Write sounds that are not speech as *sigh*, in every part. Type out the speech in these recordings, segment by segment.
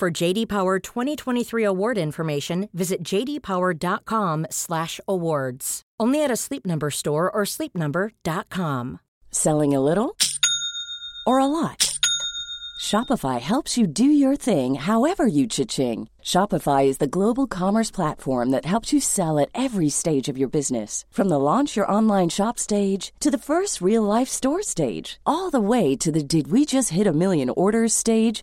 For JD Power 2023 award information, visit jdpower.com/awards. Only at a Sleep Number store or sleepnumber.com. Selling a little or a lot? Shopify helps you do your thing however you cha-ching. Shopify is the global commerce platform that helps you sell at every stage of your business. From the launch your online shop stage to the first real life store stage, all the way to the did we just hit a million orders stage.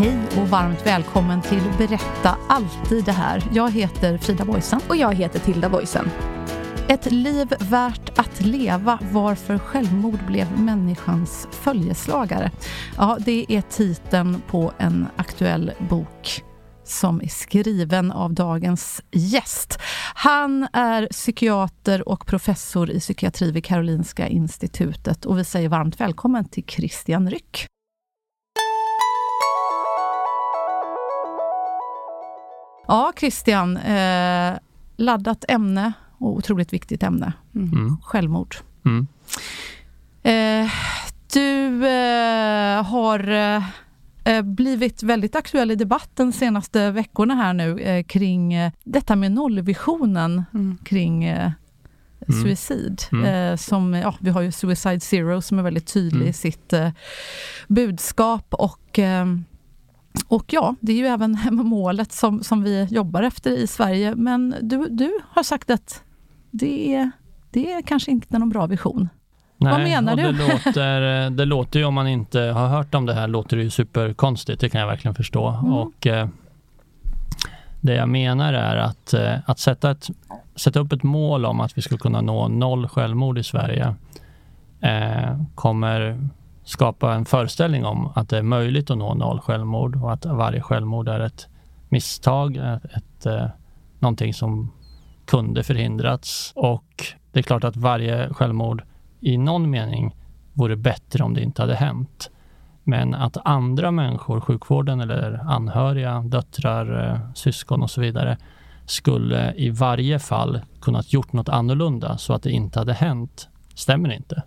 Hej och varmt välkommen till Berätta alltid det här. Jag heter Frida Boysen. Och jag heter Tilda Boysen. Ett liv värt att leva, varför självmord blev människans följeslagare. Ja, det är titeln på en aktuell bok som är skriven av dagens gäst. Han är psykiater och professor i psykiatri vid Karolinska institutet och vi säger varmt välkommen till Christian Ryck. Ja, Christian, eh, laddat ämne och otroligt viktigt ämne. Mm. Självmord. Mm. Eh, du eh, har eh, blivit väldigt aktuell i debatten de senaste veckorna här nu eh, kring eh, detta med nollvisionen mm. kring eh, mm. suicid. Mm. som, ja, vi har ju Suicide Zero som är väldigt tydlig i mm. sitt budskap och och ja, det är ju även *laughs* målet som, som vi jobbar efter i Sverige. Men du, du har sagt att det är, det är kanske inte någon bra vision. Nej, Vad menar du? Det *laughs* låter, det låter ju, om man inte har hört om det här, låter det ju superkonstigt. Det kan jag verkligen förstå. Mm. Och eh, Det jag menar är att, eh, att sätta, ett, sätta upp ett mål om att vi ska kunna nå noll självmord i Sverige eh, kommer skapa en föreställning om att det är möjligt att nå noll självmord och att varje självmord är ett misstag, ett, ett, eh, någonting som kunde förhindrats och det är klart att varje självmord i någon mening vore bättre om det inte hade hänt. Men att andra människor, sjukvården eller anhöriga, döttrar, eh, syskon och så vidare skulle i varje fall kunnat gjort något annorlunda så att det inte hade hänt, stämmer inte.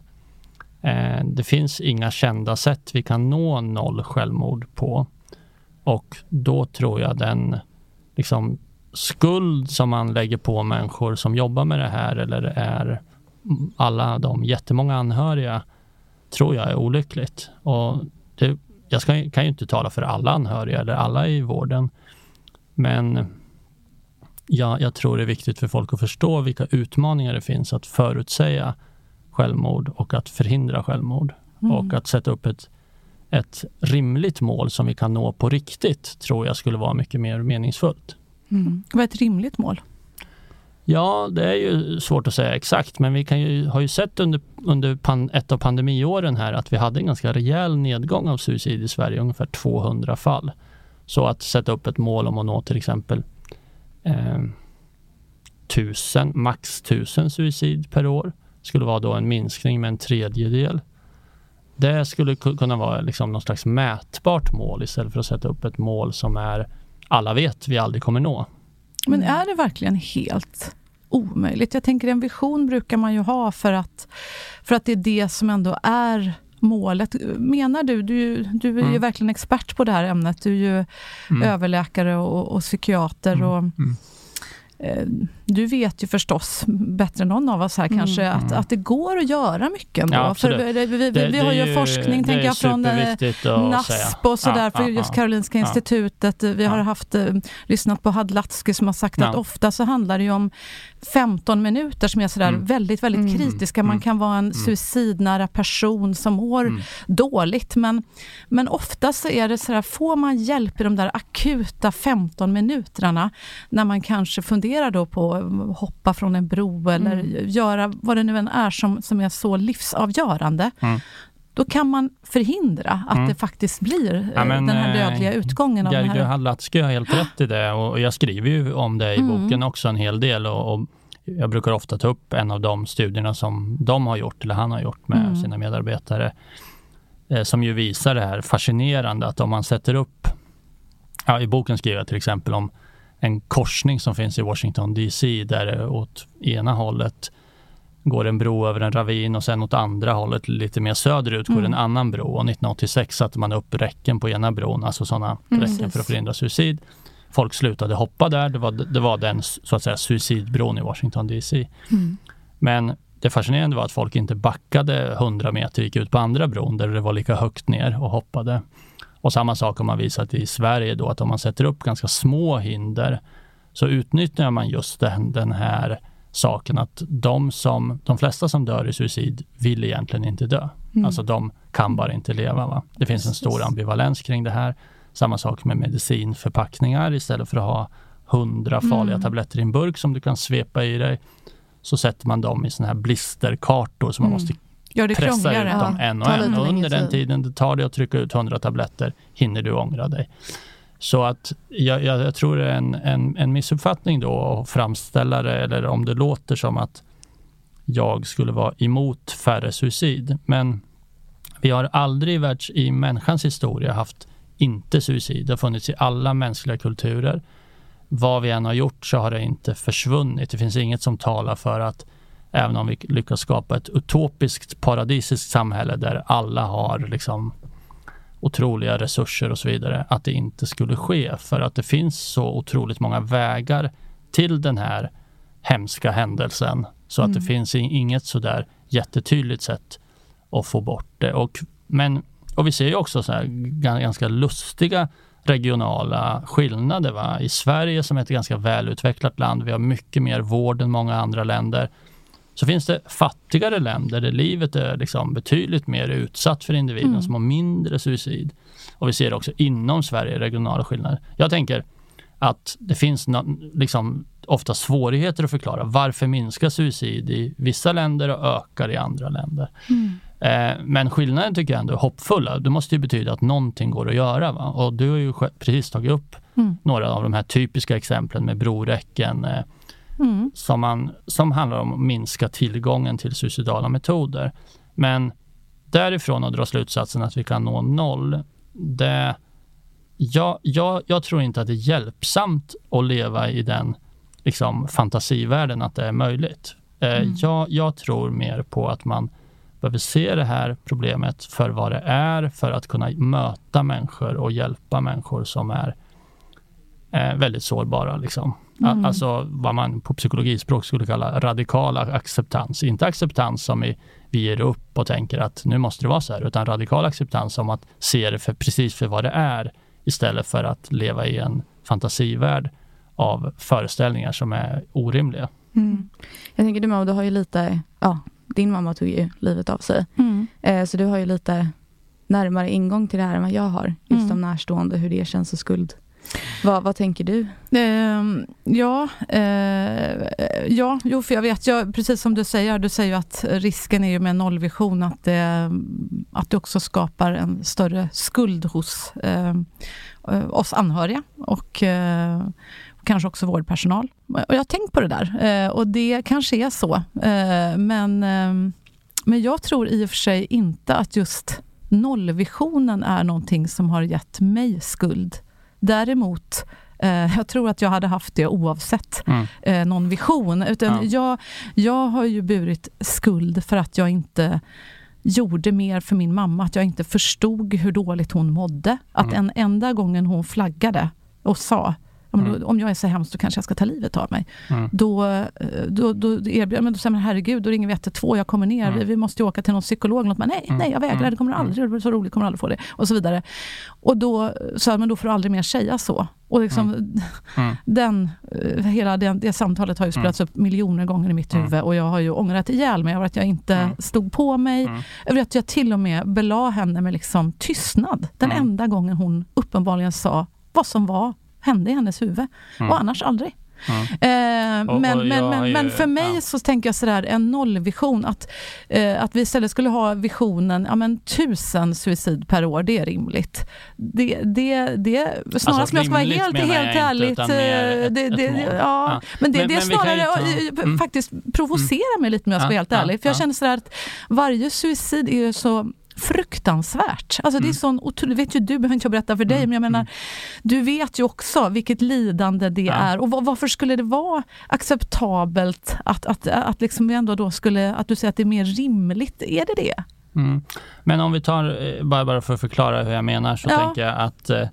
Eh, det finns inga kända sätt vi kan nå noll självmord på. Och då tror jag den liksom, skuld som man lägger på människor som jobbar med det här eller är alla de jättemånga anhöriga tror jag är olyckligt. Och det, jag ska, kan ju inte tala för alla anhöriga eller alla i vården. Men ja, jag tror det är viktigt för folk att förstå vilka utmaningar det finns att förutsäga självmord och att förhindra självmord. Mm. Och att sätta upp ett, ett rimligt mål som vi kan nå på riktigt tror jag skulle vara mycket mer meningsfullt. Mm. Vad är ett rimligt mål? Ja, det är ju svårt att säga exakt, men vi kan ju, har ju sett under, under pan, ett av pandemiåren här att vi hade en ganska rejäl nedgång av suicid i Sverige, ungefär 200 fall. Så att sätta upp ett mål om att nå till exempel eh, tusen, max tusen suicid per år skulle vara då en minskning med en tredjedel. Det skulle kunna vara liksom någon slags mätbart mål istället för att sätta upp ett mål som är alla vet vi aldrig kommer nå. Men är det verkligen helt omöjligt? Jag tänker en vision brukar man ju ha för att, för att det är det som ändå är målet. Menar du, du, du är mm. ju verkligen expert på det här ämnet, du är ju mm. överläkare och, och psykiater. Mm. Och, mm. Eh, du vet ju förstås bättre än någon av oss här mm. kanske att, mm. att det går att göra mycket ändå. Ja, för vi, vi, vi, vi har ju, ju forskning, tänker jag, från eh, NASP och sådär ja, för just ja, Karolinska institutet. Vi har haft, eh, lyssnat på Hadlatsky som har sagt att ofta så handlar det ju om 15 minuter som är sådär mm. väldigt, väldigt mm. kritiska. Man mm. kan vara en suicidnära person som mår dåligt men, men ofta så är det sådär, får man hjälp i de där akuta 15 minuterna när man kanske funderar då på hoppa från en bro eller mm. göra vad det nu än är som, som är så livsavgörande då kan man förhindra att mm. det faktiskt blir ja, men, den här dödliga utgången. Av Gergő Hallatsky har helt rätt i det och jag skriver ju om det i mm. boken också en hel del och, och, jag brukar ofta ta upp en av de studierna som de har gjort, eller han har gjort med mm. sina medarbetare, eh, som ju visar det här fascinerande att om man sätter upp, ja, i boken skriver jag till exempel om en korsning som finns i Washington DC där det åt ena hållet går en bro över en ravin och sen åt andra hållet lite mer söderut går mm. en annan bro. Och 1986 satte man upp räcken på ena bron, alltså sådana mm, räcken för att förhindra suicid. Folk slutade hoppa där. Det var, det var den så att säga suicidbron i Washington DC. Mm. Men det fascinerande var att folk inte backade 100 meter, gick ut på andra bron där det var lika högt ner och hoppade. Och samma sak har man visat i Sverige då, att om man sätter upp ganska små hinder så utnyttjar man just den, den här saken att de, som, de flesta som dör i suicid vill egentligen inte dö. Mm. Alltså de kan bara inte leva. Va? Det finns en stor ambivalens kring det här. Samma sak med medicinförpackningar. Istället för att ha hundra farliga mm. tabletter i en burk som du kan svepa i dig så sätter man dem i såna här blisterkartor som mm. man måste Gör det pressa ut dem ja. en och en. Och under den tiden det tar det att trycka ut hundra tabletter hinner du ångra dig. Så att jag, jag, jag, tror det är en, en, en missuppfattning då att framställa det, eller om det låter som att jag skulle vara emot färre suicid. Men vi har aldrig världs, i människans historia haft inte suicid. Det har funnits i alla mänskliga kulturer. Vad vi än har gjort så har det inte försvunnit. Det finns inget som talar för att även om vi lyckas skapa ett utopiskt paradisiskt samhälle där alla har liksom otroliga resurser och så vidare, att det inte skulle ske. För att det finns så otroligt många vägar till den här hemska händelsen. Så mm. att det mm. finns inget sådär jättetydligt sätt att få bort det. Och, men, och vi ser ju också så ganska lustiga regionala skillnader. Va? I Sverige som är ett ganska välutvecklat land, vi har mycket mer vård än många andra länder. Så finns det fattigare länder där livet är liksom betydligt mer utsatt för individen mm. som har mindre suicid. Och vi ser också inom Sverige regionala skillnader. Jag tänker att det finns liksom ofta svårigheter att förklara varför minskar suicid i vissa länder och ökar i andra länder. Mm. Eh, men skillnaden tycker jag ändå är hoppfulla. Det måste ju betyda att någonting går att göra. Va? Och du har ju precis tagit upp mm. några av de här typiska exemplen med broräcken, eh, mm. som, man, som handlar om att minska tillgången till suicidala metoder. Men därifrån att dra slutsatsen att vi kan nå noll, det, jag, jag, jag tror inte att det är hjälpsamt att leva i den liksom, fantasivärlden att det är möjligt. Eh, mm. jag, jag tror mer på att man behöver se det här problemet för vad det är för att kunna möta människor och hjälpa människor som är eh, väldigt sårbara. Liksom. Mm. Alltså vad man på psykologispråk skulle kalla radikal acceptans. Inte acceptans som i, vi ger upp och tänker att nu måste det vara så här, utan radikal acceptans som att se det för, precis för vad det är istället för att leva i en fantasivärld av föreställningar som är orimliga. Mm. Jag tänker du mamma, du har ju lite, ja, din mamma tog ju livet av sig. Mm. Eh, så du har ju lite närmare ingång till det här än vad jag har. Just mm. om närstående, hur det känns och skuld. Vad, vad tänker du? Eh, ja, eh, ja, jo, för jag vet, jag, precis som du säger, du säger att risken är ju med nollvision att det, att det också skapar en större skuld hos eh, eh, oss anhöriga och eh, kanske också vårdpersonal. Och jag har tänkt på det där eh, och det kanske är så. Eh, men, ehm, men jag tror i och för sig inte att just nollvisionen är någonting som har gett mig skuld. Däremot eh, jag tror att jag hade haft det oavsett mm. eh, någon vision. Utan ja. jag, jag har ju burit skuld för att jag inte gjorde mer för min mamma. Att jag inte förstod hur dåligt hon mådde. Att mm. en enda gången hon flaggade och sa Mm. Om jag är så hemskt, då kanske jag ska ta livet av mig. Mm. Då, eh, då, då erbjuder men då säger man herregud, då ringer vi 112, jag kommer ner, mm. vi, vi, måste åka till någon psykolog. Något, men, nej, mm. nej, jag vägrar, mm. det kommer aldrig, det är så roligt, kommer aldrig få det. Och så vidare. Och då sa men då får du aldrig mer säga så. Och liksom, mm. mm. *laughs* den, eh, hela det, det samtalet har ju spelats mm. upp miljoner gånger i mitt huvud och jag har ju ångrat ihjäl mig över att jag inte stod på mig. Över att jag till och med belade henne med liksom tystnad. Den enda gången hon uppenbarligen sa vad som var hände i hennes huvud. Och annars aldrig. Mm. Eh, men, och, och men, men, ju, men, för mig ja. så tänker jag sådär, en nollvision, att, eh, att vi istället skulle ha visionen, ja men tusen suicid per år, det är rimligt. Det, det, det snarast alltså, jag ska vara helt, helt ärligt, eh, ja. Men det, men, det snarare ta, eh, mm. faktiskt provocerar mig lite om jag ska vara helt ärlig. För jag känner sådär att varje suicid är så fruktansvärt. Alltså mm. det är mm. sån otroligt, vet ju du, behöver inte jag berätta för dig, mm. men jag menar, mm. du vet ju också vilket lidande det ja. är. Och varför skulle det vara acceptabelt att, att, att liksom ändå då skulle, att du säger att det är mer rimligt? Är det det? Mm. Men om vi tar, eh, bara, bara för att förklara hur jag menar, så ja. tänker jag att eh,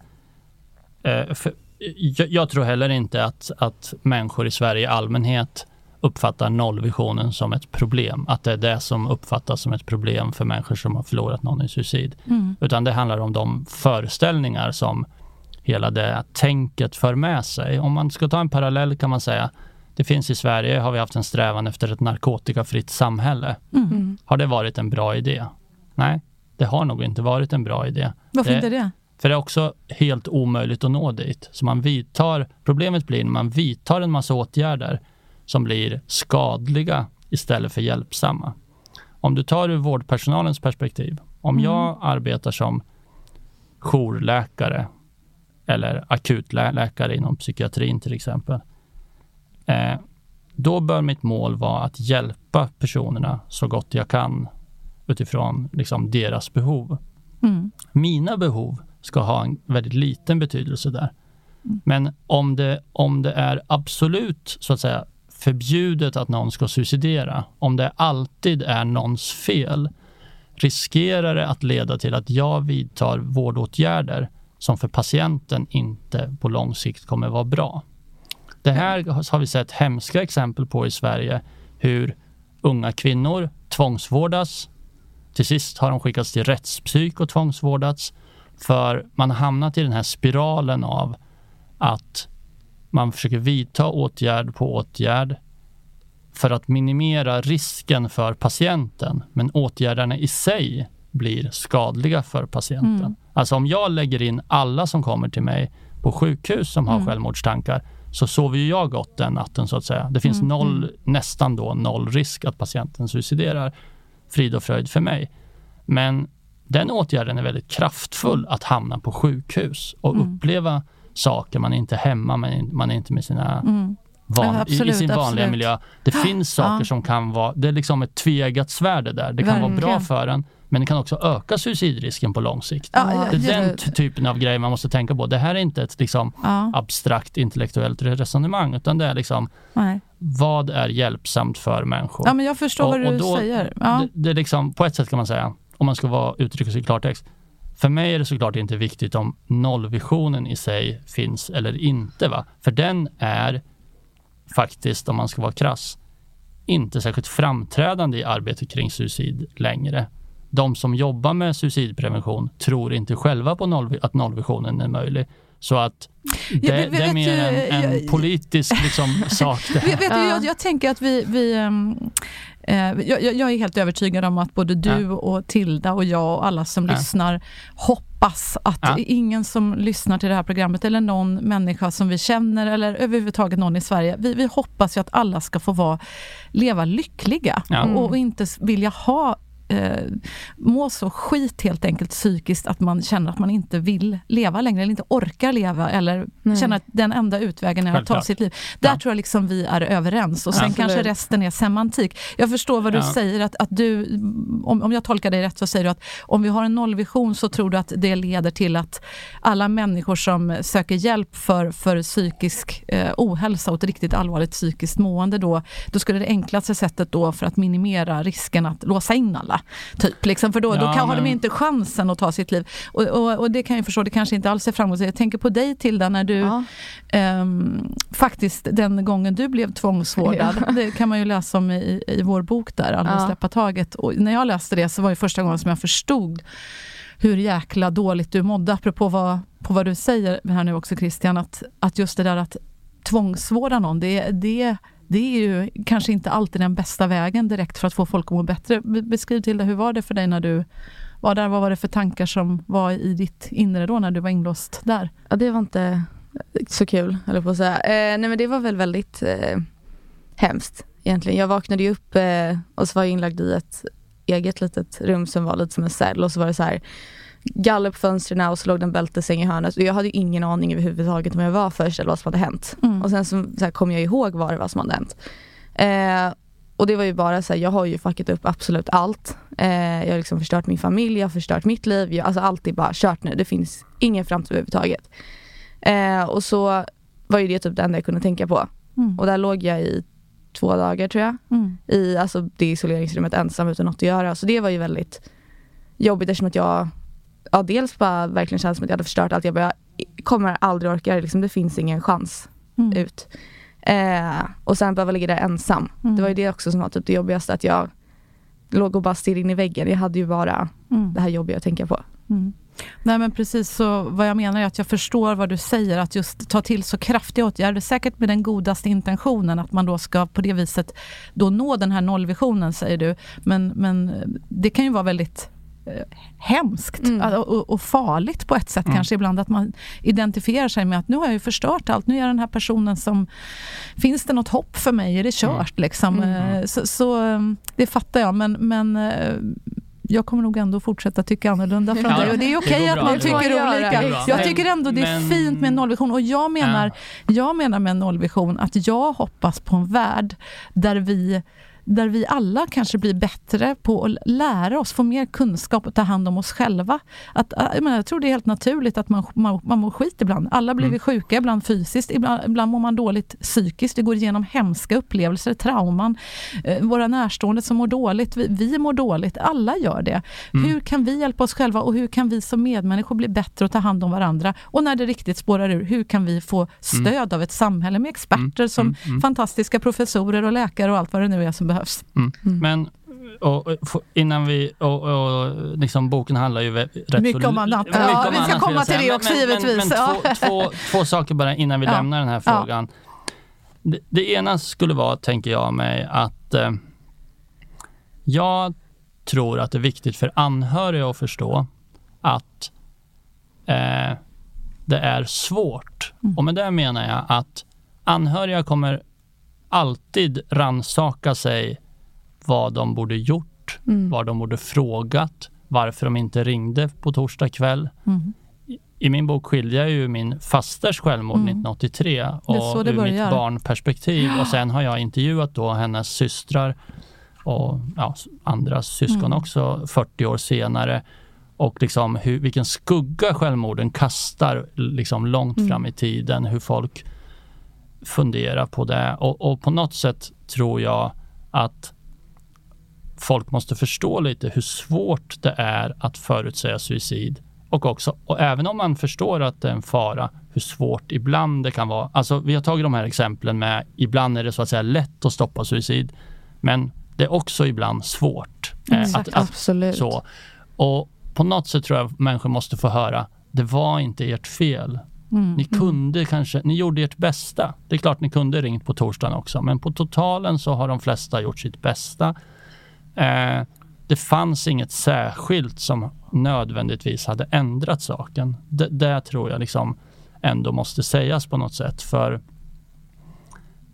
eh, för, jag, jag, tror heller inte att, att människor i Sverige i allmänhet uppfattar nollvisionen som ett problem. Att det är det som uppfattas som ett problem för människor som har förlorat någon i suicid. Mm. Utan det handlar om de föreställningar som hela det tänket för med sig. Om man ska ta en parallell kan man säga det finns i Sverige, har vi haft en strävan efter ett narkotikafritt samhälle. Mm. Har det varit en bra idé? Nej, det har nog inte varit en bra idé. Varför det, inte det? För det är också helt omöjligt att nå dit. Så man vidtar, problemet blir när man vidtar en massa åtgärder som blir skadliga istället för hjälpsamma. Om du tar ur vårdpersonalens perspektiv. Om mm. jag arbetar som jourläkare eller akutläkare inom psykiatrin till exempel. Eh, då bör mitt mål vara att hjälpa personerna så gott jag kan utifrån liksom, deras behov. Mm. Mina behov ska ha en väldigt liten betydelse där. Mm. Men om det, om det är absolut så att säga förbjudet att någon ska suicidera, om det alltid är någons fel, riskerar det att leda till att jag vidtar vårdåtgärder som för patienten inte på lång sikt kommer vara bra. Det här har vi sett hemska exempel på i Sverige, hur unga kvinnor tvångsvårdas. Till sist har de skickats till rättspsyk och tvångsvårdats för man har hamnat i den här spiralen av att man försöker vidta åtgärd på åtgärd för att minimera risken för patienten. Men åtgärderna i sig blir skadliga för patienten. Mm. Alltså om jag lägger in alla som kommer till mig på sjukhus som har mm. självmordstankar så sover ju jag gott den natten så att säga. Det finns mm. noll, mm. nästan då noll risk att patienten suiciderar. Frid och fröjd för mig. Men den åtgärden är väldigt kraftfull att hamna på sjukhus och mm. uppleva saker. Man är inte hemma, man är, man är inte med sina mm. van, ja, absolut, i, i, sin vanliga absolut. miljö. Det finns saker ja. som kan vara, det är liksom ett tveeggat svärd det där. Det kan Verkligen. vara bra för en, men det kan också öka suicidrisken på lång sikt. Ja, det är den typen av grejer man måste tänka på. Det här är inte ett liksom, abstrakt intellektuellt resonemang, utan det är liksom Nej. vad är hjälpsamt för människor? Ja, men jag förstår och, vad du då, säger. Det, det är liksom, på ett sätt kan man säga, om man ska vara, uttrycka sig i klartext, för mig är det såklart inte viktigt om nollvisionen i sig finns eller inte. Va? För den är faktiskt, om man ska vara krass, inte särskilt framträdande i arbetet kring suicid längre. De som jobbar med suicidprevention tror inte själva på noll, att nollvisionen är möjlig. Så att det, ja, vet, det är mer en, en politisk liksom, sak. Det *laughs* vet, vet jag, jag, tänker att vi, vi um, Eh, jag, jag, är helt övertygad om att både du ja. och Tilda och jag och alla som ja. lyssnar hoppas att ja. ingen som lyssnar till det här programmet eller någon människa som vi känner eller överhuvudtaget någon i Sverige, vi, vi hoppas ju att alla ska få vara, leva lyckliga och, och inte vilja ha eh, må så skit helt enkelt psykiskt att man känner att man inte vill leva längre eller inte orkar leva eller Nej. känner att den enda utvägen är att ta sitt liv. Där ja. tror jag liksom vi är överens och sen Absolut. kanske resten är semantik. Jag förstår vad du ja. säger, att, att du, om, om jag tolkar dig rätt så säger du att om vi har en nollvision så tror du att det leder till att alla människor som söker hjälp för, för psykisk eh, ohälsa och ett riktigt allvarligt psykiskt mående då, då skulle det enklaste sättet då för att minimera risken att låsa in alla Typ, liksom, för då, Ja, då kan, har de men- inte chansen att ta sitt liv. Och, och, och det kan jag förstå, det kanske inte alls är framgångsrikt. Jag tänker på dig Tilda, när du Ja. ehm, faktiskt den gången du blev tvångsvårdad. Det kan man ju läsa om i, i vår bok där, Aldrig Ja. släppa taget. Och när jag läste det så var det första gången som jag förstod hur jäkla dåligt du mådde, apropå vad, på vad du säger här nu också Christian, att, att just det där att tvångsvårda någon, det, det, det är ju kanske inte alltid den bästa vägen direkt för att få folk att må bättre. Beskriv till det, hur var det för dig när du var där? Vad var det för tankar som var i ditt inre då när du var inlåst där? Ja, det var inte så kul, eller på att säga. Eh, nej men det var väl väldigt eh, hemskt egentligen. Jag vaknade ju upp eh, och så var jag inlagd i ett eget litet rum som var lite som en cell och så var det så här galler på fönstren och så låg det en bältesäng i hörnet och jag hade ingen aning överhuvudtaget om jag var först eller vad som hade hänt. Mm. Och sen så, så här, kom jag ihåg vad det var som hade hänt. Eh, och det var ju bara så här, jag har ju fuckat upp absolut allt. Eh, jag har liksom förstört min familj, jag har förstört mitt liv. Jag, alltså allt är bara kört nu. Det finns ingen framtid överhuvudtaget. Eh, och så var ju det typ det enda jag kunde tänka på. Mm. Och där låg jag i två dagar tror jag. Mm. I alltså, det isoleringsrummet ensam utan något att göra. Så det var ju väldigt jobbigt eftersom att jag ja, dels bara verkligen kändes som att jag hade förstört allt. Jag bara, jag kommer aldrig orka det. Liksom, det finns ingen chans Mm. ut. Eh, och sen behöva ligga där ensam. Mm. Det var ju det också som var typ det jobbigaste. Att jag låg och bara stirrade in i väggen. Jag hade ju bara Mm. det här jobbiga att tänka på. Mm. Nej men precis så vad jag menar är att jag förstår vad du säger, att just ta till så kraftiga åtgärder, säkert med den godaste intentionen att man då ska på det viset då nå den här nollvisionen säger du. Men, men det kan ju vara väldigt hemskt Mm. och, och- farligt på ett sätt Mm. kanske ibland att man identifierar sig med att nu har jag ju förstört allt, nu är jag den här personen som Finns det något hopp för mig? Är det kört? Liksom? Mm. Eh, Så, så eh, det fattar jag men, men eh, jag kommer nog ändå fortsätta tycka annorlunda från Ja, dig. Och det är okej att man tycker olika. Jag tycker ändå det är men- fint med en nollvision. Och jag menar, jag menar med en nollvision att jag hoppas på en värld där vi där vi alla kanske blir bättre på att lära oss, få mer kunskap och ta hand om oss själva. Att, äh, jag, menar, jag tror det är helt naturligt att man, man, man mår skit ibland. Alla blir Mm. vi sjuka, ibland fysiskt, ibland, ibland mår man dåligt psykiskt. Vi går igenom hemska upplevelser, trauman. Eh, våra närstående som mår dåligt, vi, vi mår dåligt. Alla gör det. Mm. Hur kan vi hjälpa oss själva och hur kan vi som medmänniskor bli bättre och ta hand om varandra? Och när det riktigt spårar ur, hur kan vi få stöd av ett samhälle med experter som Mm. Mm. fantastiska professorer och läkare och allt vad det nu är som behövs. Men och, och, få- innan vi, och, och, liksom boken handlar ju rätt Mycket om annat. mycket Ja, om vi ska annat, komma till det också, men, givetvis. Men, Ja. men två, två, två saker bara innan vi Ja. lämnar den här Ja. frågan. Det, det ena skulle vara, tänker jag mig, att eh, jag tror att det är viktigt för anhöriga att förstå att eh, det är svårt. Mm. Och med det menar jag att anhöriga kommer alltid ransaka sig vad de borde gjort, Mm. vad de borde frågat, varför de inte ringde på torsdag kväll. Mm. I min bok skiljer jag ju min fasters självmord Mm. 1983 Det är så och ur mitt börjar. barnperspektiv och sen har jag intervjuat då hennes systrar och ja, andra syskon Mm. också 40 år senare och liksom hur, vilken skugga självmorden kastar liksom långt Mm. fram i tiden, hur folk funderar på det och, och på något sätt tror jag att folk måste förstå lite hur svårt det är att förutsäga suicid. Och också, och även om man förstår att det är en fara, hur svårt ibland det kan vara. Alltså vi har tagit de här exemplen med, ibland är det så att säga lätt att stoppa suicid, men det är också ibland svårt. eh, Exakt. att, att, Absolut. så. Och på något sätt tror jag människor måste få höra, det var inte ert fel. Mm. Ni kunde kanske, ni gjorde ert bästa. Det är klart ni kunde ringt på torsdagen också, men på totalen så har de flesta gjort sitt bästa. Eh, det fanns inget särskilt som nödvändigtvis hade ändrat saken. Det, det tror jag liksom ändå måste sägas på något sätt. För,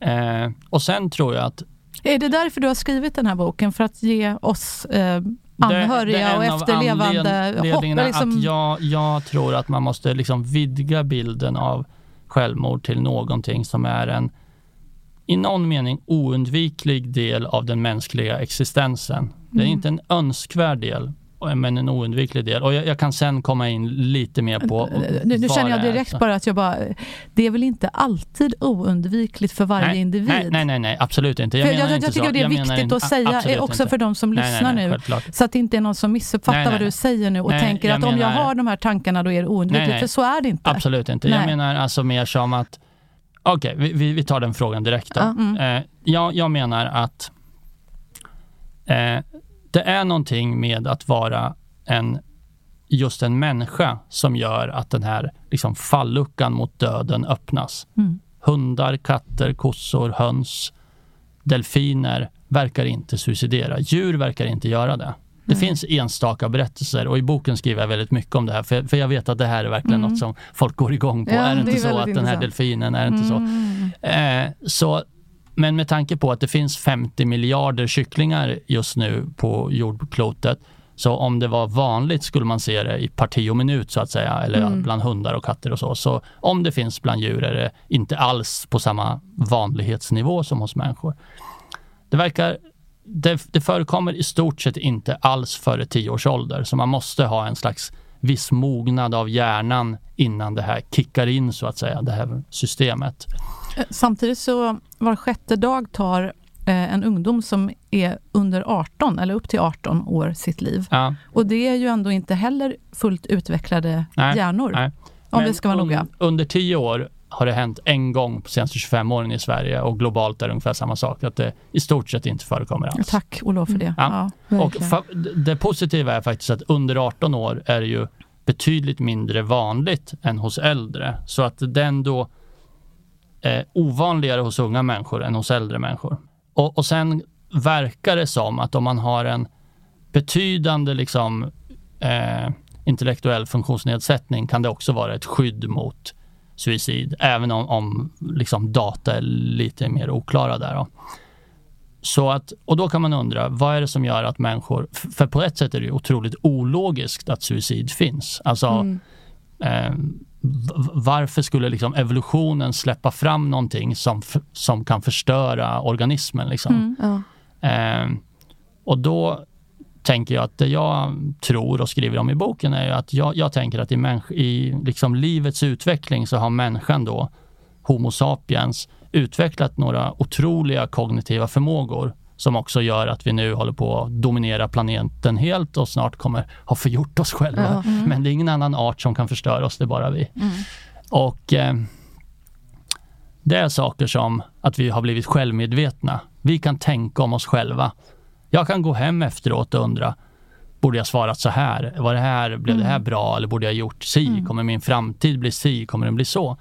eh, och sen tror jag att Är det därför du har skrivit den här boken? För att ge oss eh, det- det anhöriga är och efterlevande anledningarna hopp? Liksom, att jag, jag tror att man måste liksom vidga bilden av självmord till någonting som är en i någon mening oundviklig del av den mänskliga existensen. Det är Mm. inte en önskvärd del, men en oundviklig del. Och jag, jag, kan sen komma in lite mer på Nu, nu känner jag direkt bara att jag bara, det är väl inte alltid oundvikligt för varje nej, individ? Nej, nej, nej, nej, absolut inte. Jag, jag, jag, jag tycker så. det är viktigt menar, att säga också inte. för de som nej, lyssnar nej, nu, så att det inte är någon som missuppfattar vad du säger nu och tänker att om jag har de här tankarna då är det oundvikligt, för så är det inte. Absolut inte. Jag menar alltså mer som att, okej, okay, vi, vi, tar den frågan direkt då. Mm. Eh, jag, jag menar att eh, det är någonting med att vara en, just en människa som gör att den här liksom, falluckan mot döden öppnas. Mm. Hundar, katter, kossor, höns, delfiner verkar inte suicidera. Djur verkar inte göra det. Det mm. finns enstaka berättelser och i boken skriver jag väldigt mycket om det här för, för jag vet att det här är verkligen mm. något som folk går igång på. Ja, är det inte så att den här delfinen, är det inte så? Mm. Eh, så men med tanke på att det finns 50 miljarder kycklingar just nu på jordklotet så om det var vanligt skulle man se det i parti och minut så att säga, eller mm. bland hundar och katter och så. Så om det finns bland djur är det inte alls på samma vanlighetsnivå som hos människor. Det verkar det, det förekommer i stort sett inte alls före tio års ålder, så man måste ha en slags viss mognad av hjärnan innan det här kickar in så att säga, det här systemet. Eh, samtidigt så var sjätte dag tar eh, en ungdom som är under 18 eller upp till 18 år sitt liv. Ja. Och det är ju ändå inte heller fullt utvecklade nej, hjärnor. Nej. Om Men vi ska vara un, noga. Under 10 år har det hänt en gång på senaste 25 åren i Sverige och globalt är det ungefär samma sak. Att det i stort sett inte förekommer alls. Tack Olof för det. Ja. ja och det positiva är faktiskt att under 18 år är det ju betydligt mindre vanligt än hos äldre. Så att den då är ovanligare hos unga människor än hos äldre människor. Och, och sen verkar det som att om man har en betydande liksom, eh, intellektuell funktionsnedsättning kan det också vara ett skydd mot suicid, även om, om liksom data är lite mer oklara där. Då. Så att, och då kan man undra, vad är det som gör att människor... För på ett sätt är det otroligt ologiskt att suicid finns. Alltså, mm. eh, varför skulle liksom evolutionen släppa fram någonting som, som kan förstöra organismen? Liksom? Mm, ja. eh, och då tänker jag att det jag tror och skriver om i boken är att jag, jag tänker att i, i liksom livets utveckling så har människan då, Homo sapiens, utvecklat några otroliga kognitiva förmågor som också gör att vi nu håller på att dominera planeten helt och snart kommer ha förgjort oss själva. Mm. Men det är ingen annan art som kan förstöra oss, det är bara vi. Mm. Och eh, det är saker som att vi har blivit självmedvetna. Vi kan tänka om oss själva. Jag kan gå hem efteråt och undra, borde jag svarat så här? Var det här blev det här mm. bra eller borde jag gjort si? Mm. Kommer min framtid bli si? Kommer den bli så?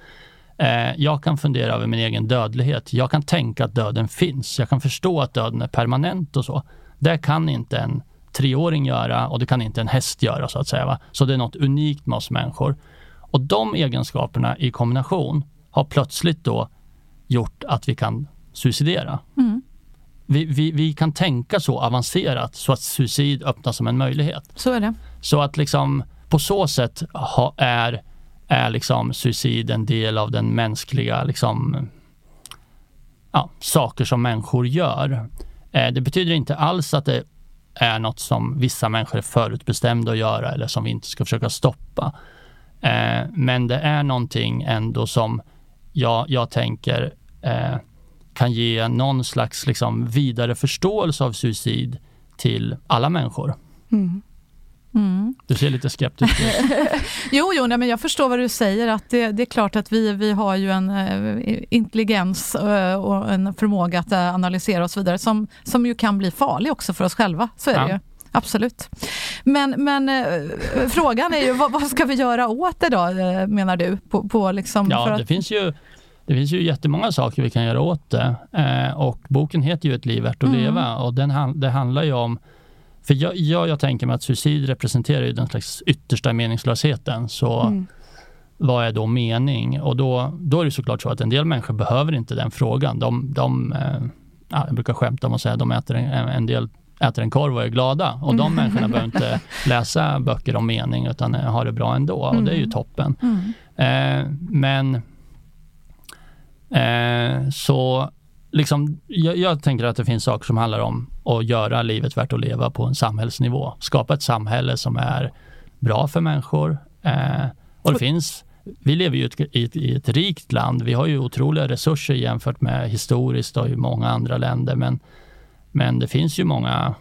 Eh, jag kan fundera över min egen dödlighet. Jag kan tänka att döden finns. Jag kan förstå att döden är permanent och så. Det kan inte en treåring göra och det kan inte en häst göra så att säga. Va? Så det är något unikt med oss människor. Och de egenskaperna i kombination har plötsligt då gjort att vi kan suicidera. Mm. Vi, vi, vi, kan tänka så avancerat så att suicid öppnas som en möjlighet. Så är det. Så att liksom på så sätt ha, är är liksom suicid en del av den mänskliga liksom, ja, saker som människor gör. Eh, det betyder inte alls att det är något som vissa människor är förutbestämda att göra eller som vi inte ska försöka stoppa. Eh, men det är någonting ändå som jag, jag tänker eh, kan ge någon slags liksom, vidare förståelse av suicid till alla människor. Mm. Mm. Du ser lite skeptisk ut. *laughs* jo, jo nej, men jag förstår vad du säger. att Det, det är klart att vi, vi har ju en uh, intelligens uh, och en förmåga att uh, analysera och så vidare som, som ju kan bli farlig också för oss själva. Så är ja. det ju. Absolut. Men, men frågan är ju vad, vad, ska vi göra åt det då, menar du? På, på liksom, ja, det att... finns ju det finns ju jättemånga saker vi kan göra åt det. och boken heter ju Ett liv värt att mm. leva och den, det handlar ju om för jag, jag, jag tänker mig att suicid representerar ju den slags yttersta meningslösheten. Så mm. vad är då mening? Och då, då är det såklart så att en del människor behöver inte den frågan. De, de eh, ja, jag brukar skämta om att säga att de äter en, en del äter en korv och är glada. Och de mm. människorna behöver inte *laughs* läsa böcker om mening utan har det bra ändå. Och det är ju mm. toppen. Mm. Eh, men eh, så liksom, jag, jag, tänker att det finns saker som handlar om att göra livet värt att leva på en samhällsnivå. Skapa ett samhälle som är bra för människor. Eh, och det finns, vi lever ju i ett, i ett rikt land. Vi har ju otroliga resurser jämfört med historiskt och i många andra länder. Men, men det finns ju många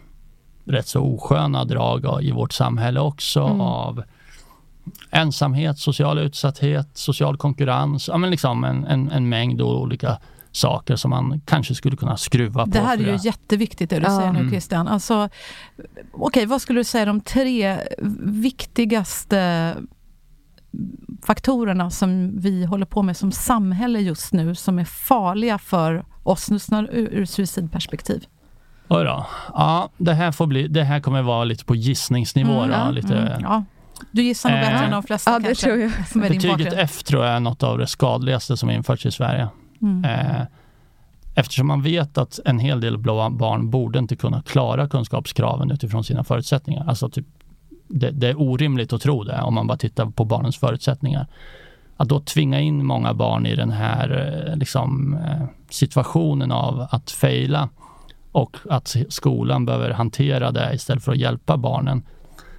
rätt så osköna drag i vårt samhälle också mm. av ensamhet, social utsatthet, social konkurrens, ja, men liksom en, en, en mängd olika saker som man kanske skulle kunna skruva på. Det här är ju jätteviktigt det du säger nu mm. Christian. Alltså, Okej, okay, vad skulle du säga de tre viktigaste faktorerna som vi håller på med som samhälle just nu som är farliga för oss ur, ur suicidperspektiv? Oj då. Ja, det här, får bli, det här kommer vara lite på gissningsnivå. Mm, då, lite, mm, ja. Du gissar nog bättre än de flesta ja, det kanske. Tror jag. Betyget F tror jag är något av det skadligaste som införts i Sverige. Mm. Eh, eftersom man vet att en hel del barn borde inte kunna klara kunskapskraven utifrån sina förutsättningar. Alltså typ, det, det, är orimligt att tro det om man bara tittar på barnens förutsättningar. Att då tvinga in många barn i den här eh, liksom, eh, situationen av att fejla och att skolan behöver hantera det istället för att hjälpa barnen.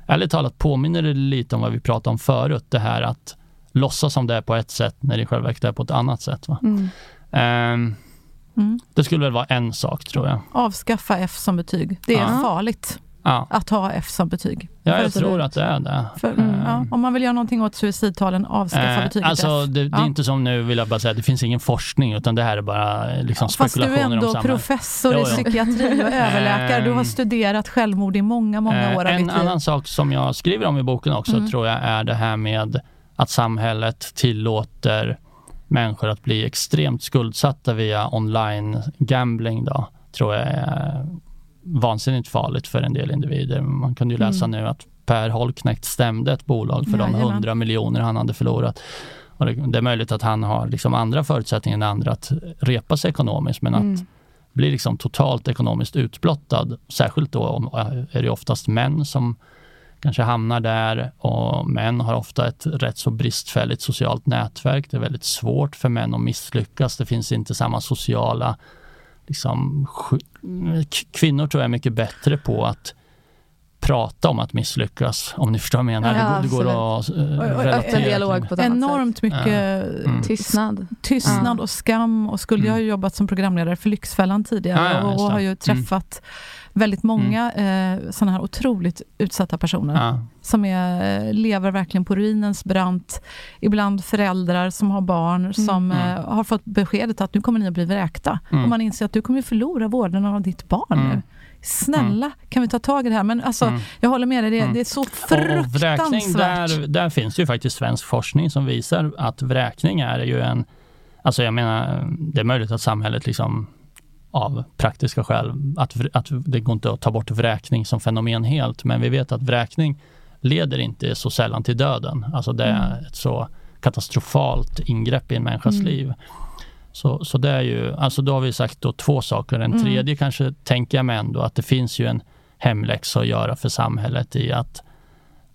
Ärligt talat påminner det lite om vad vi pratade om förut, det här att låtsas som det är på ett sätt när det i själva verket är på ett annat sätt. Va? Mm. Um, mm. Det skulle väl vara en sak tror jag. Avskaffa F som betyg. Det är ja. farligt ja. att ha F som betyg. Ja, jag tror att det är det. För, mm, ja, ehm. om man vill göra någonting åt suicidtalen, avskaffa eh, betyget alltså, F. Det, det är inte som nu, vill jag bara säga, det finns ingen forskning utan det här är bara liksom, spekulationer om. Fast du är ändå professor i psykiatri och överläkare. Du har ehm. studerat självmord i många, många eh, år En annan sak som jag skriver om i boken också mm. tror jag är det här med att samhället tillåter människor att bli extremt skuldsatta via online gambling då, tror jag är vansinnigt farligt för en del individer. Man kunde ju läsa mm. nu att Per Holknekt stämde ett bolag för ja, de 100 jajamän. miljoner han hade förlorat. Och det, det, är möjligt att han har liksom andra förutsättningar än andra att repa sig ekonomiskt, men mm. att bli liksom totalt ekonomiskt utblottad, särskilt då är det oftast män som kanske hamnar där och män har ofta ett rätt så bristfälligt socialt nätverk. Det är väldigt svårt för män att misslyckas. Det finns inte samma sociala liksom, kvinnor tror jag är mycket bättre på att prata om att misslyckas, om ni förstår vad jag menar. Ja, det, går, det går att uh, relatera dialog på ett Enormt mycket mm. tystnad, tystnad och skam och skuld. Jag har ju jobbat som programledare för Lyxfällan tidigare och, och har ju mm. träffat mm väldigt många mm. eh, sådana här otroligt utsatta personer. Ja. Som är, lever verkligen på ruinens brant. Ibland föräldrar som har barn mm. som mm. eh, har fått beskedet att nu kommer ni att bli vräkta. Mm. Och man inser att du kommer förlora vården av ditt barn nu. Mm. Snälla, mm. kan vi ta tag i det här? Men alltså, mm. jag håller med dig, det, det är så fruktansvärt. Och, vräkning, där, där finns ju faktiskt svensk forskning som visar att vräkning är ju en... Alltså jag menar, det är möjligt att samhället liksom av praktiska skäl. Att, att det går inte att ta bort vräkning som fenomen helt, men vi vet att vräkning leder inte så sällan till döden. Alltså det är mm. ett så katastrofalt ingrepp i en människas mm. liv. Så, så det är ju, alltså då har vi sagt då två saker. En mm. tredje kanske tänker jag mig ändå att det finns ju en hemläxa att göra för samhället i att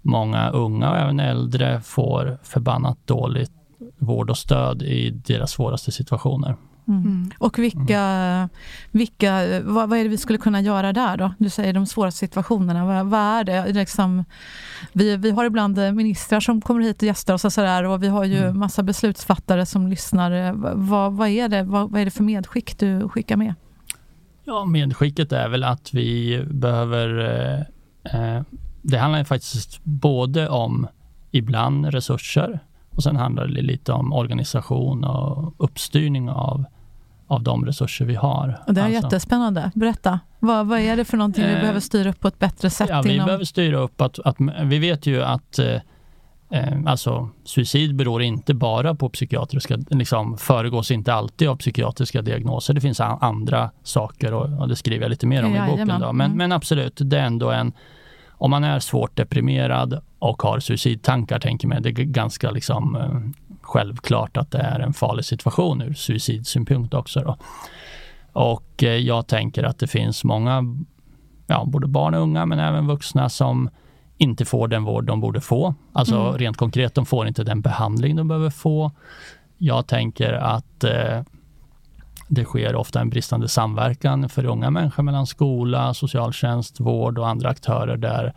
många unga och även äldre får förbannat dåligt vård och stöd i deras svåraste situationer. Mm. mm. Och vilka, vilka vad, vad, är det vi skulle kunna göra där då? Du säger de svåra situationerna. Vad, vad är det? Liksom, vi, vi har ibland ministrar som kommer hit och gästar oss och sådär och vi har ju mm. massa beslutsfattare som lyssnar. Vad, vad, är det, vad, vad är det för medskick du skickar med? Ja, medskicket är väl att vi behöver... Eh, eh det handlar faktiskt både om ibland resurser och sen handlar det lite om organisation och uppstyrning av av de resurser vi har. Och det är alltså. jättespännande. Berätta, vad, vad är det för någonting vi eh, behöver styra upp på ett bättre sätt? Ja, vi inom... behöver styra upp att, att vi vet ju att eh, eh, alltså suicid beror inte bara på psykiatriska, liksom föregås inte alltid av psykiatriska diagnoser. Det finns andra saker och, och det skriver jag lite mer om ja, i boken. Då. Men, mm. men absolut, det är ändå en om man är svårt deprimerad och har suicidtankar, tänker man, det är ganska liksom självklart att det är en farlig situation ur suicidsynpunkt också. Då. Och eh, jag tänker att det finns många, ja, både barn och unga, men även vuxna som inte får den vård de borde få. Alltså mm. rent konkret, de får inte den behandling de behöver få. Jag tänker att eh, det sker ofta en bristande samverkan för unga människor mellan skola, socialtjänst, vård och andra aktörer där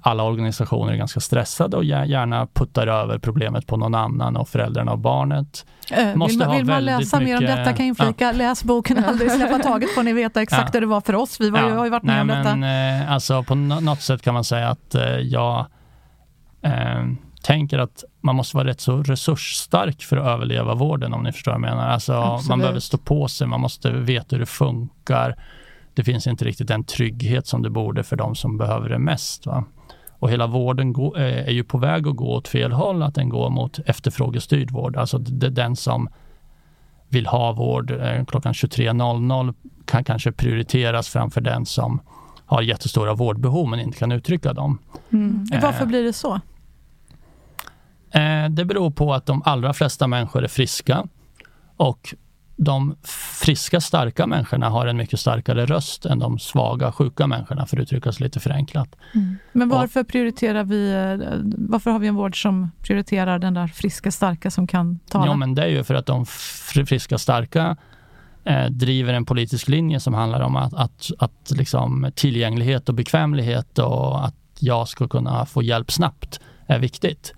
alla organisationer är ganska stressade och gärna puttar över problemet på någon annan och föräldrarna och barnet. Äh, vill man, vill man läsa mycket, mer om detta kan jag inflika, ja. läs boken Aldrig släppa taget får ni veta exakt ja. hur det var för oss. Vi var, ja. har ju varit med Nej, om detta. Men, eh, alltså, på något sätt kan man säga att eh, jag eh, tänker att man måste vara rätt så resursstark för att överleva vården om ni förstår vad jag menar. Alltså, man behöver stå på sig, man måste veta hur det funkar. Det finns inte riktigt den trygghet som det borde för de som behöver det mest. Va? Och hela vården eh, är ju på väg att gå åt fel håll, att den går mot efterfrågestyrd vård. Alltså det, den som vill ha vård eh, klockan 23.00 kan kanske prioriteras framför den som har jättestora vårdbehov men inte kan uttrycka dem. Mm. Varför blir det så? Eh, det beror på att de allra flesta människor är friska och de friska, starka människorna har en mycket starkare röst än de svaga, sjuka människorna, för att uttrycka sig lite förenklat. Mm. Men varför och, prioriterar vi, eh, varför har vi en vård som prioriterar den där friska, starka som kan tala? Ja, men det är ju för att de friska, starka eh, driver en politisk linje som handlar om att, att, att liksom tillgänglighet och bekvämlighet och att jag ska kunna få hjälp snabbt är viktigt.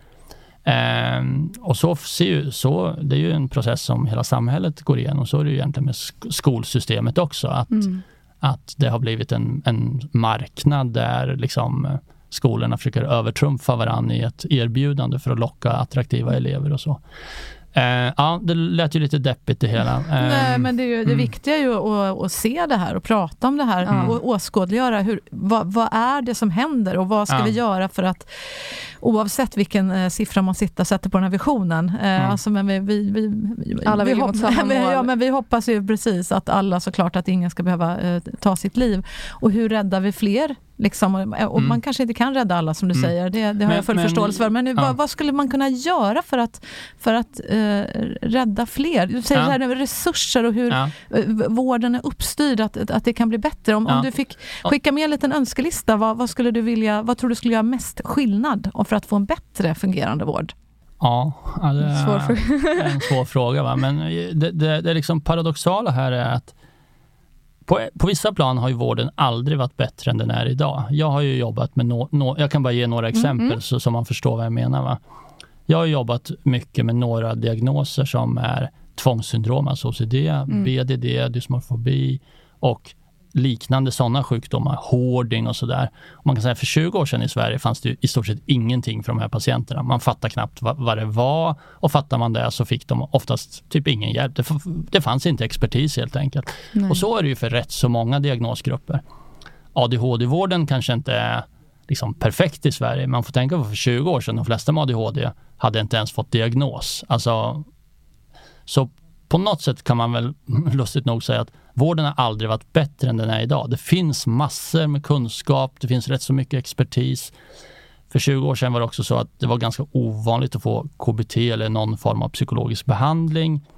Um, och så ser ju, så, det är ju en process som hela samhället går igenom. Så är det ju egentligen med skolsystemet också. Att, mm. att det har blivit en, en marknad där liksom eh, skolorna försöker övertrumfa varandra i ett erbjudande för att locka attraktiva elever och så. Uh, ja, det lät ju lite deppigt det hela. *laughs* Nej, men det, är ju, det mm. viktiga är ju att, att, se det här och prata om det här mm. och åskådliggöra hur, vad, vad, är det som händer och vad ska ja. vi göra för att oavsett vilken eh, siffra man sitter, sätter på den här visionen. Eh, mm. Alltså, men vi, vi, vi, alla vill vi, mot samma *laughs* mål. Ja, men vi hoppas ju precis att alla såklart att ingen ska behöva eh, ta sitt liv. Och hur räddar vi fler Liksom, och mm. Man kanske inte kan rädda alla som du mm. säger, det, det har men, jag full men, förståelse för. Men ja. vad, vad, skulle man kunna göra för att, för att eh, rädda fler? Du säger ja. här, resurser och hur ja. vården är uppstyrd, att, att det kan bli bättre. Om, om du fick skicka med en liten önskelista, vad, vad, skulle du vilja, vad tror du skulle göra mest skillnad för att få en bättre fungerande vård? Ja, det är svår *laughs* en svår fråga. Va? Men det, det, det liksom paradoxala här är att på, på, vissa plan har ju vården aldrig varit bättre än den är idag. Jag har ju jobbat med, no, no jag kan bara ge några exempel mm. så, så man förstår vad jag menar. Va? Jag har jobbat mycket med några diagnoser som är tvångssyndrom, alltså OCD, mm. BDD, dysmorfobi och liknande sådana sjukdomar, hoarding och sådär. Man kan säga för 20 år sedan i Sverige fanns det i stort sett ingenting för de här patienterna. Man fattade knappt vad, vad det var och fattar man det så fick de oftast typ ingen hjälp. Det, det fanns inte expertis helt enkelt. Nej. Och så är det ju för rätt så många diagnosgrupper. ADHD-vården kanske inte är liksom perfekt i Sverige. Man får tänka på för 20 år sedan, de flesta med ADHD hade inte ens fått diagnos. Alltså, så på något sätt kan man väl *laughs* lustigt nog säga att vården har aldrig varit bättre än den är idag. Det finns massor med kunskap, det finns rätt så mycket expertis. För 20 år sedan var det också så att det var ganska ovanligt att få KBT eller någon form av psykologisk behandling.